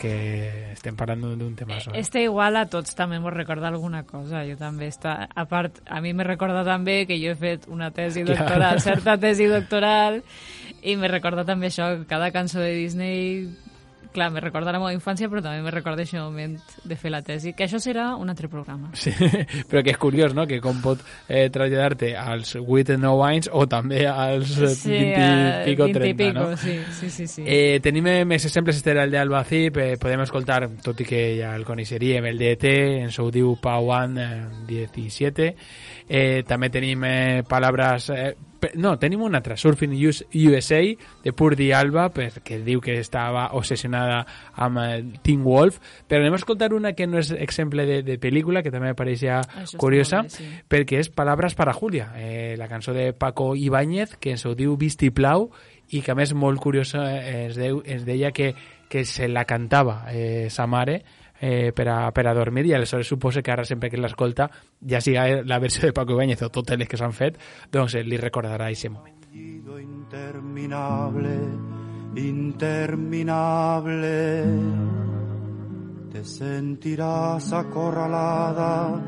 Que estem parlant d'un tema. Eh? Este igual a tots també mos recorda alguna cosa. Jo també està... A part, a mi me recorda també que jo he fet una tesi Clar. doctoral, certa tesi doctoral, i me recorda també això, cada cançó de Disney... Clar, me recorda la meva infància, però també me recorda aquest moment de fer la tesi, que això serà un altre programa. Sí, però que és curiós, no?, que com pot eh, traslladar-te als 8 and 9 anys o també als eh, 20 eh, i pico, 20 i 30, pico, no? sí, sí, sí, sí. Eh, tenim eh, més exemples, este era el d'Alba Zip, eh, podem escoltar, tot i que ja el coneixeríem, el d'ET, ens ho diu Pauan eh, 17, eh, també tenim eh, palabras... Eh, no, tenim una altra, Surfing US- USA, de Purdy Alba, perquè diu que estava obsessionada amb eh, Teen Wolf, però anem a escoltar una que no és exemple de, de pel·lícula, que també me pareixia Això està curiosa, bé, sí. perquè és Palabras para Julia, eh, la cançó de Paco Ibáñez, que ens ho diu Vistiplau, i que a més molt curiosa eh, es, deu, es deia que, que se la cantava eh, sa mare eh, per, per a dormir i aleshores suposa que ara sempre que l'escolta ja la versió de Paco Ibáñez o totes les que s'han fet doncs eh, li recordarà aquest moment interminable, interminable. Te sentirás acorralada,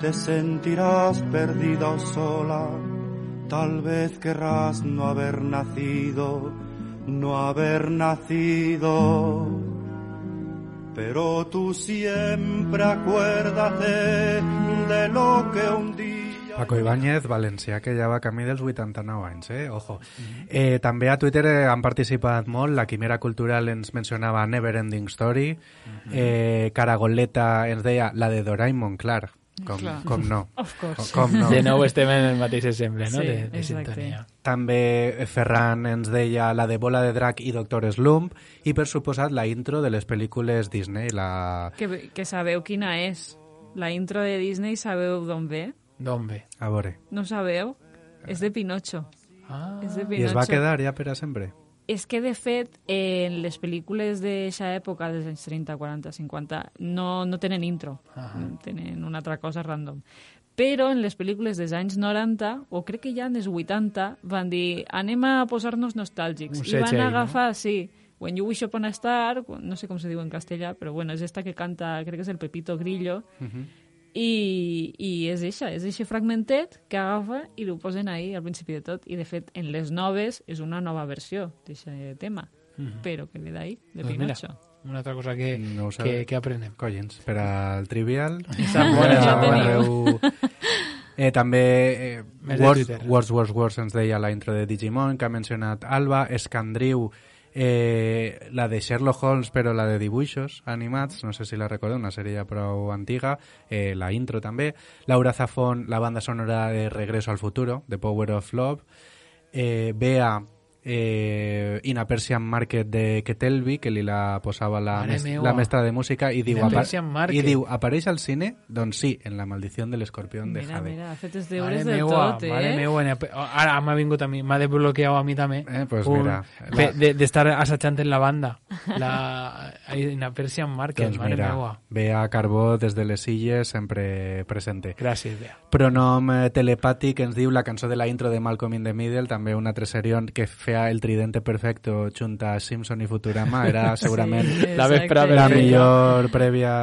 te sentirás perdida o sola. Tal vez querrás no haber nacido, no haber nacido. Pero tú siempre acuérdate de lo que un día Paco Ibáñez, valencià, que ja va camí dels 89 anys, eh? Ojo. Eh, també a Twitter han participat molt, la Quimera Cultural ens mencionava Neverending Story, eh, Caragoleta ens deia la de Doraemon, clar, com, Clar. com no. Com no. De nou estem en el mateix exemple, no? Sí, de, de exacte. sintonia. També Ferran ens deia la de Bola de Drac i Doctor Slump i per suposat la intro de les pel·lícules Disney, la... Que, que sabeu quina és. La intro de Disney sabeu d'on ve? D'on ve? A veure. No sabeu? És de Pinocho. Ah. És de I Pinocho. es va quedar ja per a sempre. És que, de fet, en les pel·lícules d'aquesta època, dels anys 30, 40, 50, no, no tenen intro. Ahà. Tenen una altra cosa random. Però en les pel·lícules dels anys 90, o crec que ja en els 80, van dir anem a posar-nos nostàlgics. Un I van agafar, sí, When You Wish Upon a Star, no sé com se diu en castellà, però bueno, és esta que canta, crec que és el Pepito Grillo, i, i és eixa, és eixe fragmentet que agafa i ho posen ahí al principi de tot. I, de fet, en les noves és una nova versió d'aquest tema, Mhm. però que ve d'ahí, de Doncs mira, Pinocho. una altra cosa que, No que, que aprenem. Collins, per al trivial. Veureu. Eh, també eh, Words. Words, Words, Words ens deia la intro de Digimon, que ha mencionat Alba, Escandriu, eh, la de Sherlock Holmes, però la de dibuixos animats, no sé si la recordeu, una sèrie ja antiga, eh, la intro també, Laura Zafón, la banda sonora de Regreso al Futuro, The Power of Love, eh, Bea, eh, In a Persian Market de Ketelvi, que li la posava la, mes la mestra de música, i diu, In a apa- Persian Market. i diu, apareix al cine? Doncs sí, en La maldició de l'escorpión de Mira, Jade. mira, ha fet els Mare deures de meua, tot, eh? mare meua. en ep- Ara m'ha vingut a mi, m'ha desbloqueado a mi també. Eh, pues Un- mira, de- D'estar assajant en la banda. La, en la Persian Market, Doncs mare mira, meua. Bea Carbó des de les Illes, sempre presente. Gràcies, Bea. Pronom eh, telepàtic ens diu la cançó de la intro de Malcolm in the Middle, també una treserion que feia el tridente perfecto junta Simpson i Futurama, era segurament Sí, La la millor prèvia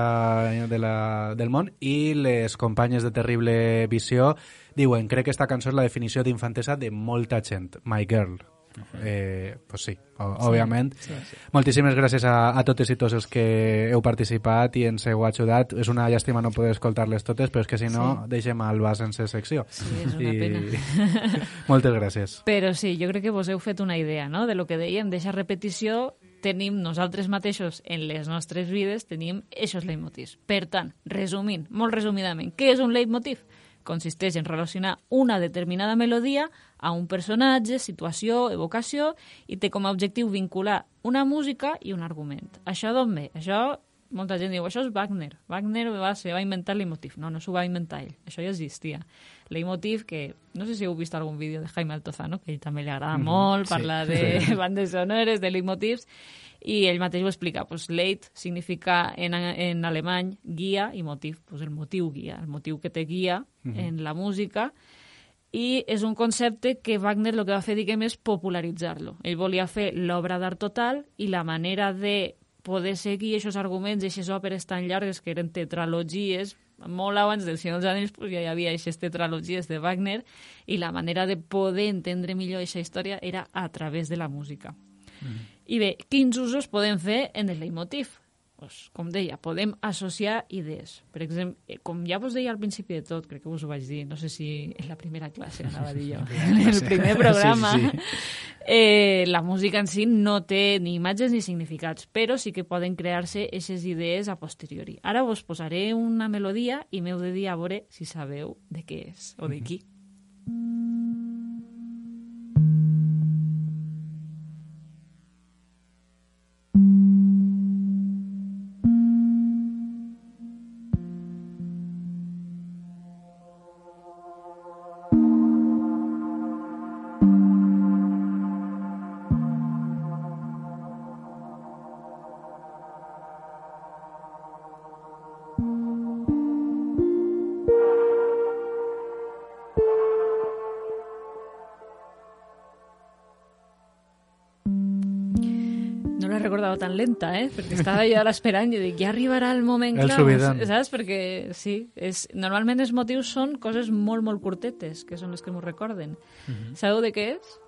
de la, del món i les companyes de Terrible Visió diuen, crec que esta cançó és la definició d'infantesa de molta gent, My Girl. Eh, pues sí, o- òbviament. Sí, sí. Moltíssimes gràcies a, a totes i tots els que heu participat i ens heu ajudat. És una llàstima no poder escoltar-les totes, però és que si no, Sí. deixem Alba sense secció. Sí, és una pena. Moltes gràcies. Però sí, jo crec que vos heu fet una idea, no?, de lo que dèiem, d'eixa repetició tenim nosaltres mateixos en les nostres vides, tenim eixos leitmotivs. Per tant, resumint, molt resumidament, què és un leitmotiv? Consisteix en relacionar una determinada melodia a un personatge, situació, evocació, i té com a objectiu vincular una música i un argument. Això d'on ve? Això, molta gent diu, això és Wagner. Wagner va, se va inventar el leitmotiv. No, no s'ho va inventar ell. Això ja existia. Leitmotiv, que no sé si heu vist algun vídeo de Jaime Altozano, que ell també li agrada Mhm, molt sí. parlar de Sí. bandes sonores, de leitmotivs, i ell mateix ho explica. Pues, leit significa en, en alemany guia i motiu, pues, el motiu guia, el motiu que te guia Mhm. en la música, i és un concepte que Wagner el que va fer, diguem, és popularitzar-lo. Ell volia fer l'obra d'art total i la manera de poder seguir aquests arguments, aquestes òperes tan llargues que eren tetralogies, molt abans del Senyor dels Anells pues, ja hi havia aquestes tetralogies de Wagner i la manera de poder entendre millor aquesta història era a través de la música. I bé, quins usos podem fer en el leitmotiv? Pues, com deia, podem associar idees. Per exemple, eh, com ja vos deia al principi de tot, crec que vos ho vaig dir, no sé si en la primera classe anava a dir jo, en el primer programa, Sí, sí. Eh, la música en si no té ni imatges ni significats, però sí que poden crear-se aquestes idees a posteriori. Ara vos posaré una melodia i m'heu de dir a veure si sabeu de què és o de qui. No tan lenta, eh? Perquè estava jo esperant i dic, ja arribarà el moment El clar, subidón. saps? Perquè, sí, és, normalment els motius són coses molt, molt curtetes, que són les que m'ho recorden. Mhm. Sabeu de què és?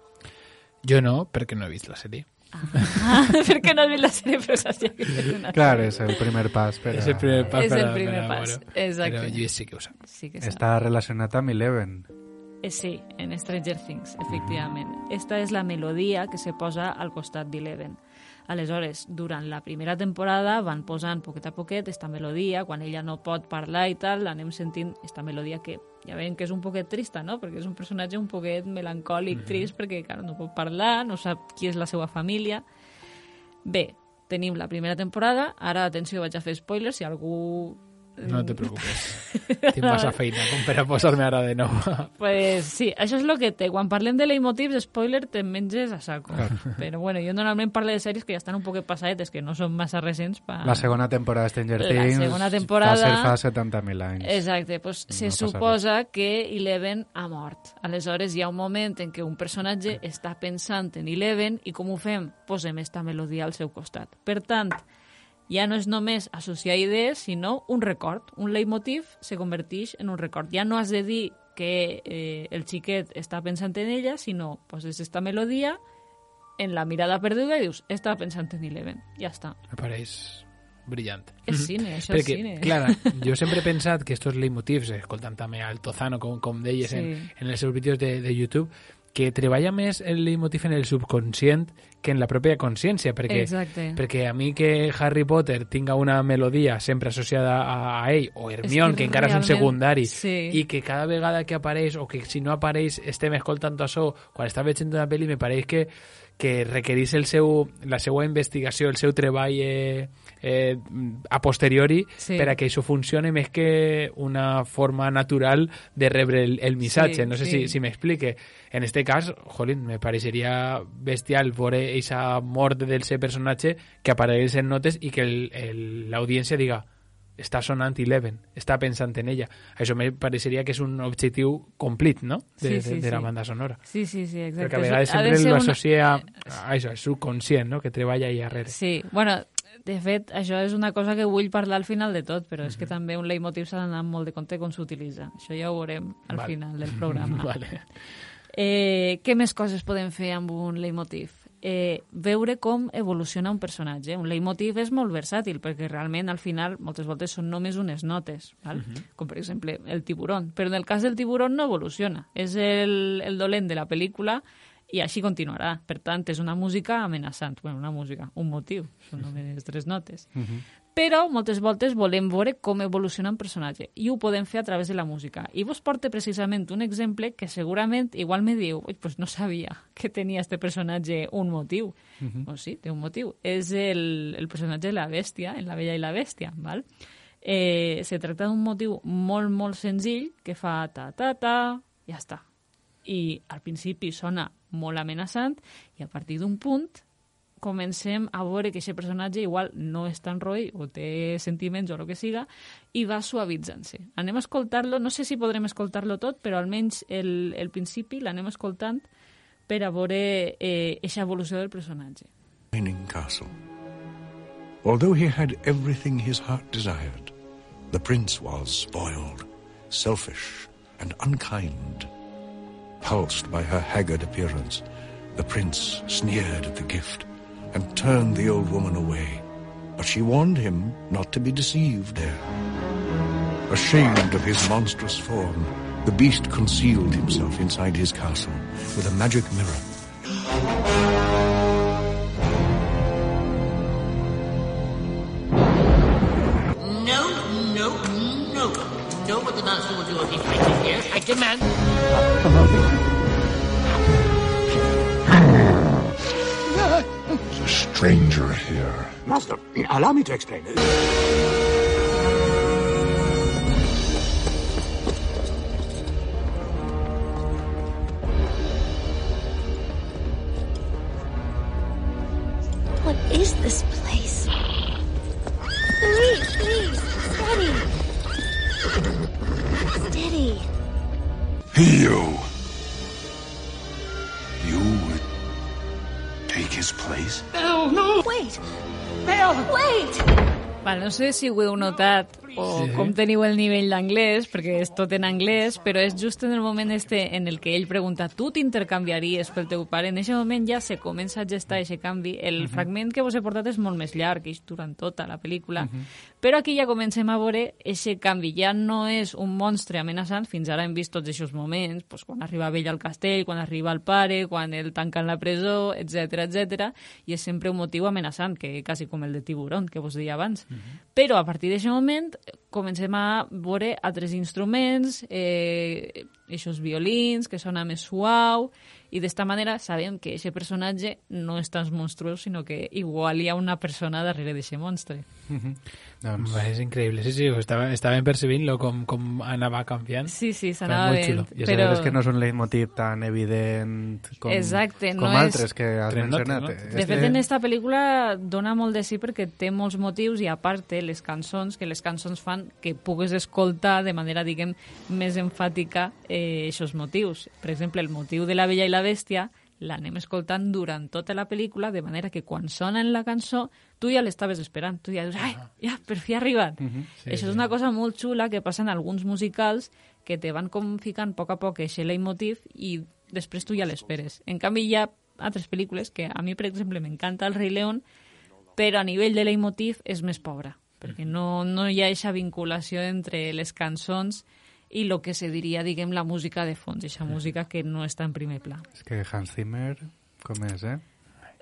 Jo no, perquè no he vist la sèrie. Ah, perquè no has vist la sèrie, però saps ja que és una Clar, és el primer pas per a... És el primer pas És per el primer per a- pas, bueno, exacte. Però Lluís sí que ho sap. Sí que sap. Està relacionat amb Eleven. Eh, sí, en Stranger Things, efectivament. Esta és la melodia que se posa al costat d'Eleven. Aleshores, durant la primera temporada van posant poquet a poquet esta melodia, quan ella no pot parlar i tal, l'anem sentint esta melodia que ja veiem que és un poquet trista, no? Perquè és un personatge un poquet melancòlic, trist, perquè clar, no pot parlar, no sap qui és la seva família. Bé, tenim la primera temporada, ara, atenció, vaig a fer spoilers, si algú... No te preocupes. Tinc massa feina com per a posar-me ara de nou. Pues sí, això és el que té. Quan parlem de leitmotivs, spoiler, te menges a saco. Però bueno, jo normalment parlo de sèries que ja estan un poquet passadetes, que no són massa recents. Pa... La segona temporada de Stranger La Things segona temporada- va ser fa 70.000 anys. Exacte, pues se No passa suposa que Eleven ha mort. Aleshores hi ha un moment en què un personatge està pensant en Eleven i com ho fem? Posem esta melodia al seu costat. Per tant, ja no és només associar idees, sinó un record. Un leitmotiv se converteix en un record. Ja no has de dir que eh, el xiquet està pensant en ella, sinó poses esta melodia en la mirada perduda i dius, estava pensant en Eleven. Ja està. Me pareix brillant. És Mhm. cine, això és Perquè, cine. Clara, jo sempre he pensat que estos leitmotivs, escoltant també al Tozano, com, com deies Sí. en, en els seus vídeos de, de YouTube, que treballa més el leitmotiv en el subconscient que en la pròpia consciència, perquè, Exacte. perquè a mi que Harry Potter tinga una melodia sempre associada a, a ell, o Hermione, És que, que encara és un secundari, sí. i que cada vegada que apareix, o que si no apareix estem escoltant això, quan està veient una pel·li, me pareix que que requerís el seu, la seva investigació, el seu treball eh, eh, a posteriori Sí. per a que això funcione més que una forma natural de rebre el, el missatge. Sí, no sé sí. si, si m'explique. En este cas, jolín, me pareixeria bestial veure aquesta mort del seu personatge que apareix en notes i que l'audiència diga està sonant Eleven, està pensant en ella. Això me pareixeria que és un objectiu complit, no?, de, Sí, sí, de, de la banda sonora. Sí, sí, sí, exacte. Perquè a vegades sempre lo una- associa a això, al subconscient, no?, que treballa ahí darrere. Sí, bueno, de fet, això és una cosa que vull parlar al final de tot, però és que també un leitmotiv s'ha d'anar molt de compte com s'utilitza. Això ja ho veurem al Vale. final del programa. vale. Eh, què més coses podem fer amb un leitmotiv? Eh, veure com evoluciona un personatge. Un leitmotiv és molt versàtil, perquè realment al final moltes voltes són només unes notes, val? com per exemple el tiburon. Però en el cas del tiburon no evoluciona. És el, el dolent de la pel·lícula i així continuarà. Per tant, és una música amenaçant. Bueno, una música, un motiu. Són només tres notes. Però moltes voltes volem veure com evoluciona un personatge i ho podem fer a través de la música. I vos porte precisament un exemple que segurament igual me diu "Ui, pues no sabia que tenia este personatge un motiu. Mhm. Pues sí, té un motiu. És el, el personatge de la bèstia, en La Bella i la Bèstia. Val? Eh, se tracta d'un motiu molt, molt senzill que fa ta-ta-ta, ja està. I al principi sona molt amenaçant i a partir d'un punt comencem a veure que aquest personatge igual no és tan roi o té sentiments o el que siga i va suavitzant-se. Anem a escoltar-lo, no sé si podrem escoltar-lo tot, però almenys el, el principi l'anem escoltant per a veure eh, eixa evolució del personatge. Shining Castle. Although he had everything his heart desired, the prince was spoiled, selfish, and unkind. Pulsed by her haggard appearance, the prince sneered at the gift and turned the old woman away. But she warned him not to be deceived there. Ashamed of his monstrous form, the beast concealed himself inside his castle with a magic mirror. No, no, no. No what the master will do it here. I demand... There's a stranger here. Master, allow me to explain. Sé si ho heu notat o Sí. com teniu el nivell d'anglès, perquè és tot en anglès, però és just en el moment este en el que ell pregunta tu t'intercanviaries pel teu pare, en aquest moment ja se comença a gestar aquest canvi. El Mhm. fragment que vos he portat és molt més llarg, és durant tota la pel·lícula, Mhm. Però aquí ja comencem a veure aquest canvi. Ja no és un monstre amenaçant, fins ara hem vist tots aquests moments, pues, quan arriba ell al castell, quan arriba el pare, quan el tanquen la presó, etc etc. i és sempre un motiu amenaçant, que quasi com el de Tiburón, que vos deia abans. Però a partir d'aquest moment comencem a veure altres instruments, eh, aquests violins, que sona més suau, i d'esta manera sabem que aquest personatge no és tan monstruós, sinó que igual hi ha una persona darrere d'aquest monstre. Doncs... Va, és increïble, sí, sí, estava, estàvem percebint-lo com, com anava canviant. Sí, sí, s'anava xulo. I Però- és que no és un leitmotiv tan evident com, Exacte, com no és- altres que has Trenot, mencionat. trenot. De fet, en esta pel·lícula dona molt de sí perquè té molts motius i, a part, té les cançons, que les cançons fan que pugues escoltar de manera, diguem, més enfàtica eh, aquests motius. Per exemple, el motiu de La Bella i la Bèstia l'anem escoltant durant tota la pel·lícula, de manera que quan sona en la cançó, tu ja l'estaves esperant. Tu ja dius, ai, ja, per fi ha arribat. Sí, Això sí. és una cosa molt xula que passa en alguns musicals que te van com ficant a poc a poc aquest leitmotiv i després tu ja l'esperes. En canvi, hi ha altres pel·lícules que a mi, per exemple, m'encanta El rei León, però a nivell de leitmotiv és més pobra, perquè no, no hi ha aquesta vinculació entre les cançons i el que se diria, diguem, la música de fons, aquesta música que no està en primer pla. És que Hans Zimmer, com és, eh?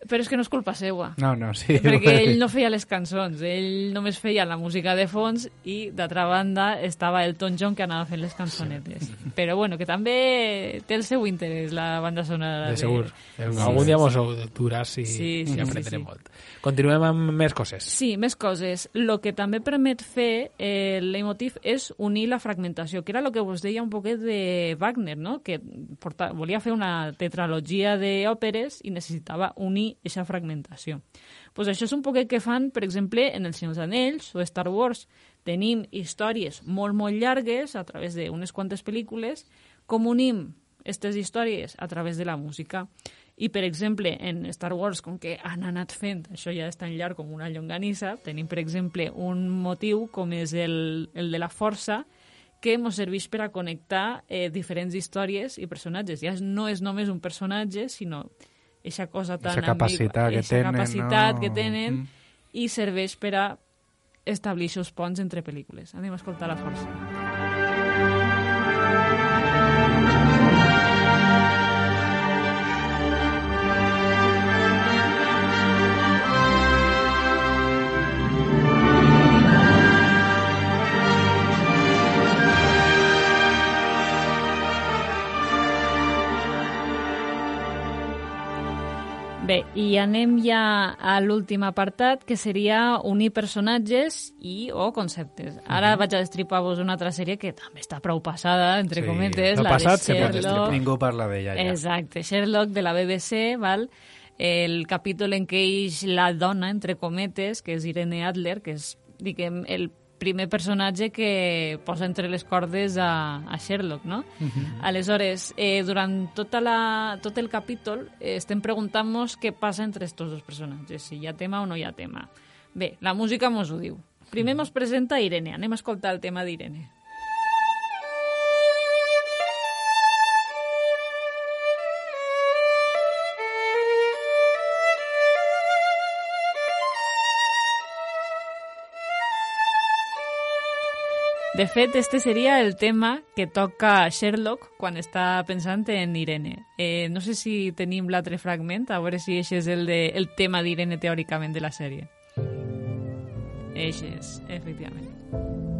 Però és que no és culpa seva. No, no, sí. Perquè ell no feia les cançons, ell només feia la música de fons i, d'altra banda, estava Elton John que anava fent les cançonetes. Però bueno, que també té el seu interès, la banda sonora. De segur. Sí, Algun sí, dia sí. mos ho duràs i, Sí, i sí, aprendrem sí, sí. molt. Continuem amb més coses. Sí, més coses. El que també permet fer eh, el leitmotiv és unir la fragmentació, que era el que vos deia un poquet de Wagner, no? que porta, volia fer una tetralogia d'òperes i necessitava unir aquesta fragmentació. Pues això és un poquet que fan, per exemple, en El dels Anells o Star Wars. Tenim històries molt, molt llargues a través d'unes quantes pel·lícules. Com unim aquestes històries a través de la música? I, per exemple, en Star Wars, com que han anat fent, això ja és tan llarg com una llonganissa, tenim, per exemple, un motiu com és el, el de la força, que ens serveix per a connectar eh, diferents històries i personatges. Ja no és només un personatge, sinó eixa cosa tan Eixa capacitat que eixa tenen, capacitat no? que tenen Mm. i serveix per a establir aquests ponts entre pel·lícules. Anem a escoltar la força. Bé, i anem ja a l'últim apartat, que seria unir personatges i o conceptes. Ara vaig a destripar-vos una altra sèrie que també està prou passada, entre Sí, cometes, lo la passat de Sherlock. Ningú parla d'ella ja. Exacte, Sherlock de la BBC, val? el capítol en què eix la dona, entre cometes, que és Irene Adler, que és, diguem, el primer personatge que posa entre les cordes a, a Sherlock, no? Aleshores, eh, durant tota la, tot el capítol eh, estem preguntant-nos què passa entre estos dos personatges, si hi ha tema o no hi ha tema. Bé, la música mos ho diu. Primer mos presenta Irene, anem a escoltar el tema d'Irene. De fet, este seria el tema que toca Sherlock quan està pensant en Irene. Eh, no sé si tenim l'altre fragment, a veure si aquest és el, de, el tema d'Irene teòricament de la sèrie. Eixe és, efectivament.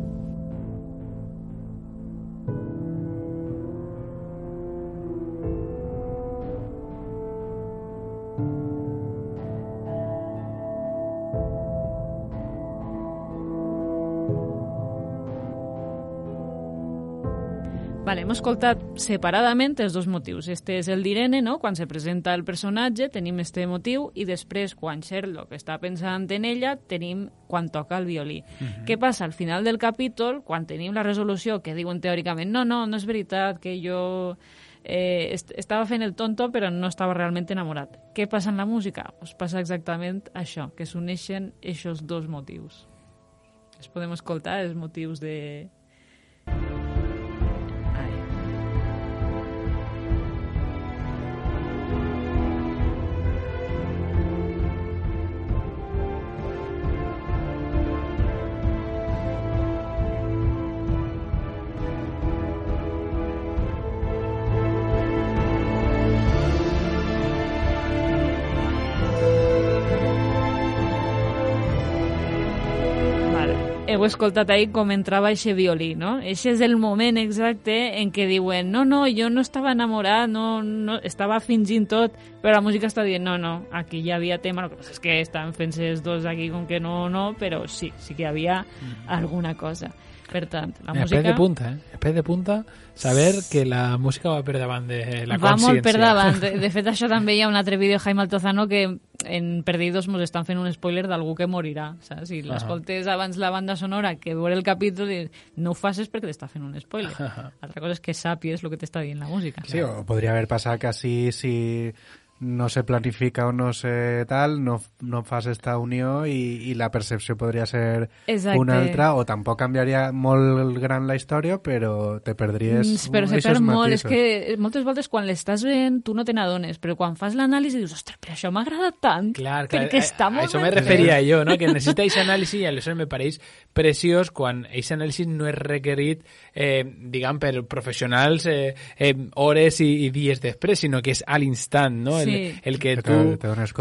Hem escoltat separadament els dos motius. Este és el d'Irene, no? quan se presenta el personatge tenim este motiu i després quan Sherlock està pensant en ella tenim quan toca el violí. Mhm. Què passa? Al final del capítol, quan tenim la resolució que diuen teòricament no, no, no és veritat que jo eh, est estava fent el tonto però no estava realment enamorat. Què passa en la música? Pues passa exactament això, que s'uneixen aquests dos motius. Després podem escoltar els motius de... Heu escoltat ahir com entrava eixe violí, no? Eixe és el moment exacte en què diuen no, no, jo no estava enamorat, no, no, estava fingint tot, però la música està dient no, no, aquí hi havia tema, el que passa és que estan fent-se els dos aquí com que no, no, però sí, sí que hi havia alguna cosa. Per tant, la música... De punta, eh? Pes de punta, saber que la música va per davant de la va consciència. molt per davant. De, de fet, això també hi ha un altre vídeo de Jaime Altozano que en Perdidos mos estan fent un spoiler d'algú que morirà. Saps? Si l'escoltes abans la banda sonora que veure el capítol, no ho facis perquè t'està fent un spoiler. Altra cosa és que sàpies el que t'està dient la música. Sí, o podria haver passat que així, si no se planifica o no se tal, no, no fas esta unió i, i la percepció podria ser Exacte. una altra, o tampoc canviaria molt gran la història, però te perdries Mm, però se perd molt, és matisos. que moltes voltes quan l'estàs veient tu no te n'adones, però quan fas l'anàlisi dius, ostres, però això m'ha agradat tant, Clar, clar, perquè a- està a molt això ben me referia jo, no? que necessita aquest anàlisi i aleshores me pareix preciós quan aquest anàlisi no és requerit, eh, diguem, per professionals eh, eh, hores i, i dies després, sinó que és a l'instant, no? Sí. El, el que Que tu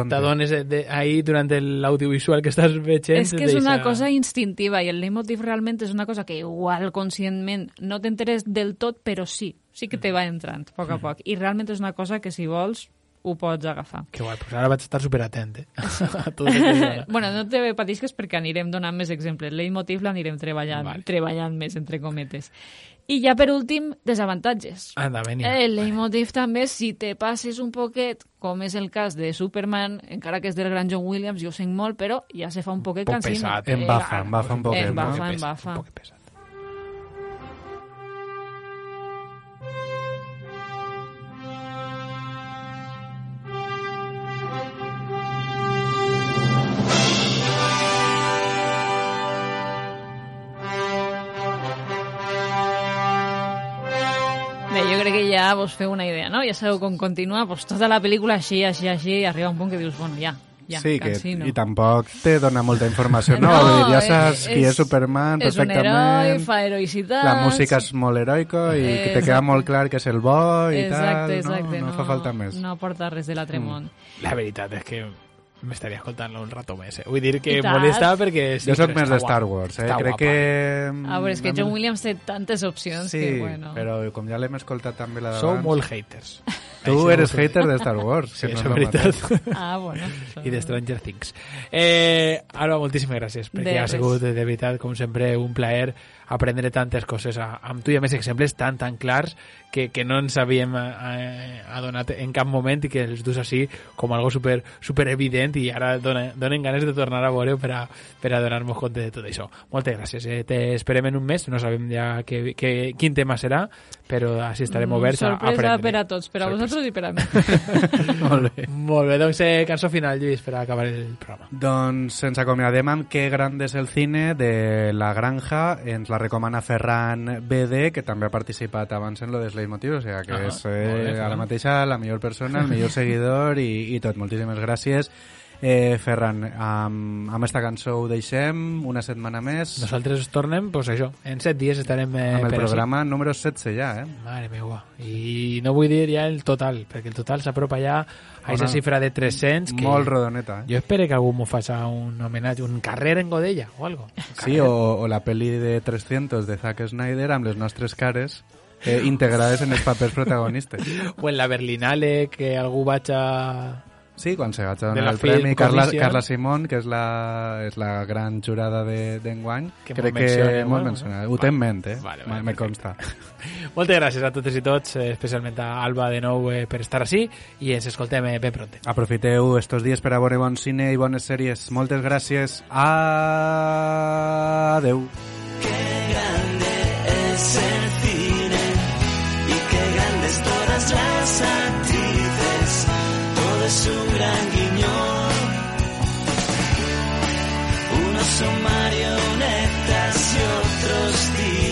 t'adones ahí durant l'audiovisual que estàs veient. És que és una cosa instintiva i el leitmotiv realment és una cosa que igual conscientment no t'enteres del tot, però sí, sí que te va entrant a poc a poc. I realment és una cosa que si vols ho pots agafar. Que guai, pues ara vaig estar superatent, eh? a tot el bueno, no te patisques perquè anirem donant més exemples. El leitmotiv l'anirem treballant, Vale. treballant més, entre cometes. I ja per últim, desavantatges. Anda, venia. El leitmotiv també, si te passes un poquet, com és el cas de Superman, encara que és del gran John Williams, jo ho sent molt, però ja se fa un poquet poc cansino. pesat. Embafa, embafa un poquet, no? Embafa, Un poc embafa. Ja vos feu una idea, no? Ja sabeu com continua, pues, tota la pel·lícula així, així, així, i arriba un punt que dius, bueno, ja, ja, sí, que, cansino. i tampoc te dona molta informació, no? No, Vull dir, ja eh, saps qui és- és Superman és un perfectament. heroi, fa heroïcitats. La música és molt heroico i que te Exacte. queda molt clar que és el bo i exacte, tal. exacte, no, no, fa falta més. No aporta res de l'altre Mm. món. La veritat és que m'estaria escoltant-lo un rato més. Eh? Vull dir que molesta perquè... Sí, jo sóc però més de. Star Wars, eh? Crec guapa. que... A veure, és que mm, John Williams té tantes opcions Sí, que, bueno... però com ja l'hem escoltat també la Sou d'abans... molt haters. Tu eres hater de Star Wars, Sí, que no és veritat. Ah, bueno. I de Stranger Things. Eh, Alba, moltíssimes gràcies, perquè De ha res. sigut, de veritat, com sempre, un plaer aprendre tantes coses a, amb tu i a més exemples tan, tan clars que, que no ens havíem eh, adonat en cap moment i que els dus així com algo super, super evident i ara dona, donen ganes de tornar a veure per a, per a donar-nos compte de tot això. Moltes gràcies. Eh? Te esperem en un mes, no sabem ja que, que, quin tema serà, però així estarem Mm, oberts a, a Sorpresa aprendre. per a tots, per a vosaltres i per a mi. Molt bé. Molt bé, doncs eh, cançó final, Lluís, per a acabar el programa. Doncs ens acomiadem amb Que grande és el cine de La Granja. Ens la recomana Ferran BD, que també ha participat abans en lo de Leitmotiv, o sigui que Ah, és bé, eh, Ferran. ara mateixa la millor persona, el millor seguidor i, i tot. Moltíssimes gràcies. Eh, Ferran, amb, amb esta cançó ho deixem una setmana més. Nosaltres tornem, doncs això, en set dies estarem eh, amb el programa número 16 ja, eh? Mare meva. I no vull dir ja el total, perquè el total s'apropa ja a aquesta xifra de 300. Que molt rodoneta, eh? Jo espero que algú m'ho faci un homenatge, un carrer en Godella o algo. Sí, o, o la peli de 300 de Zack Snyder amb les nostres cares eh, integrades en els papers protagonistes. O en la Berlinale, que algú vaig a... Sí, quan se vaig a De donar la el premi, Carla. Carla Simón, que és la, és la gran jurada de- d'enguany, Que crec que molt mencionat. Ho té en ment, eh? Vale, vale, Me- me consta. Moltes gràcies a totes i tots, eh, especialment a Alba de nou eh, per estar així i ens escoltem eh, ben pronte. Aprofiteu estos dies per a veure bon cine i bones sèries. Moltes gràcies. Adeu. grande es el cine y qué grandes todas las actrices. Es un gran guiño. Unos son marionetas y otros tiran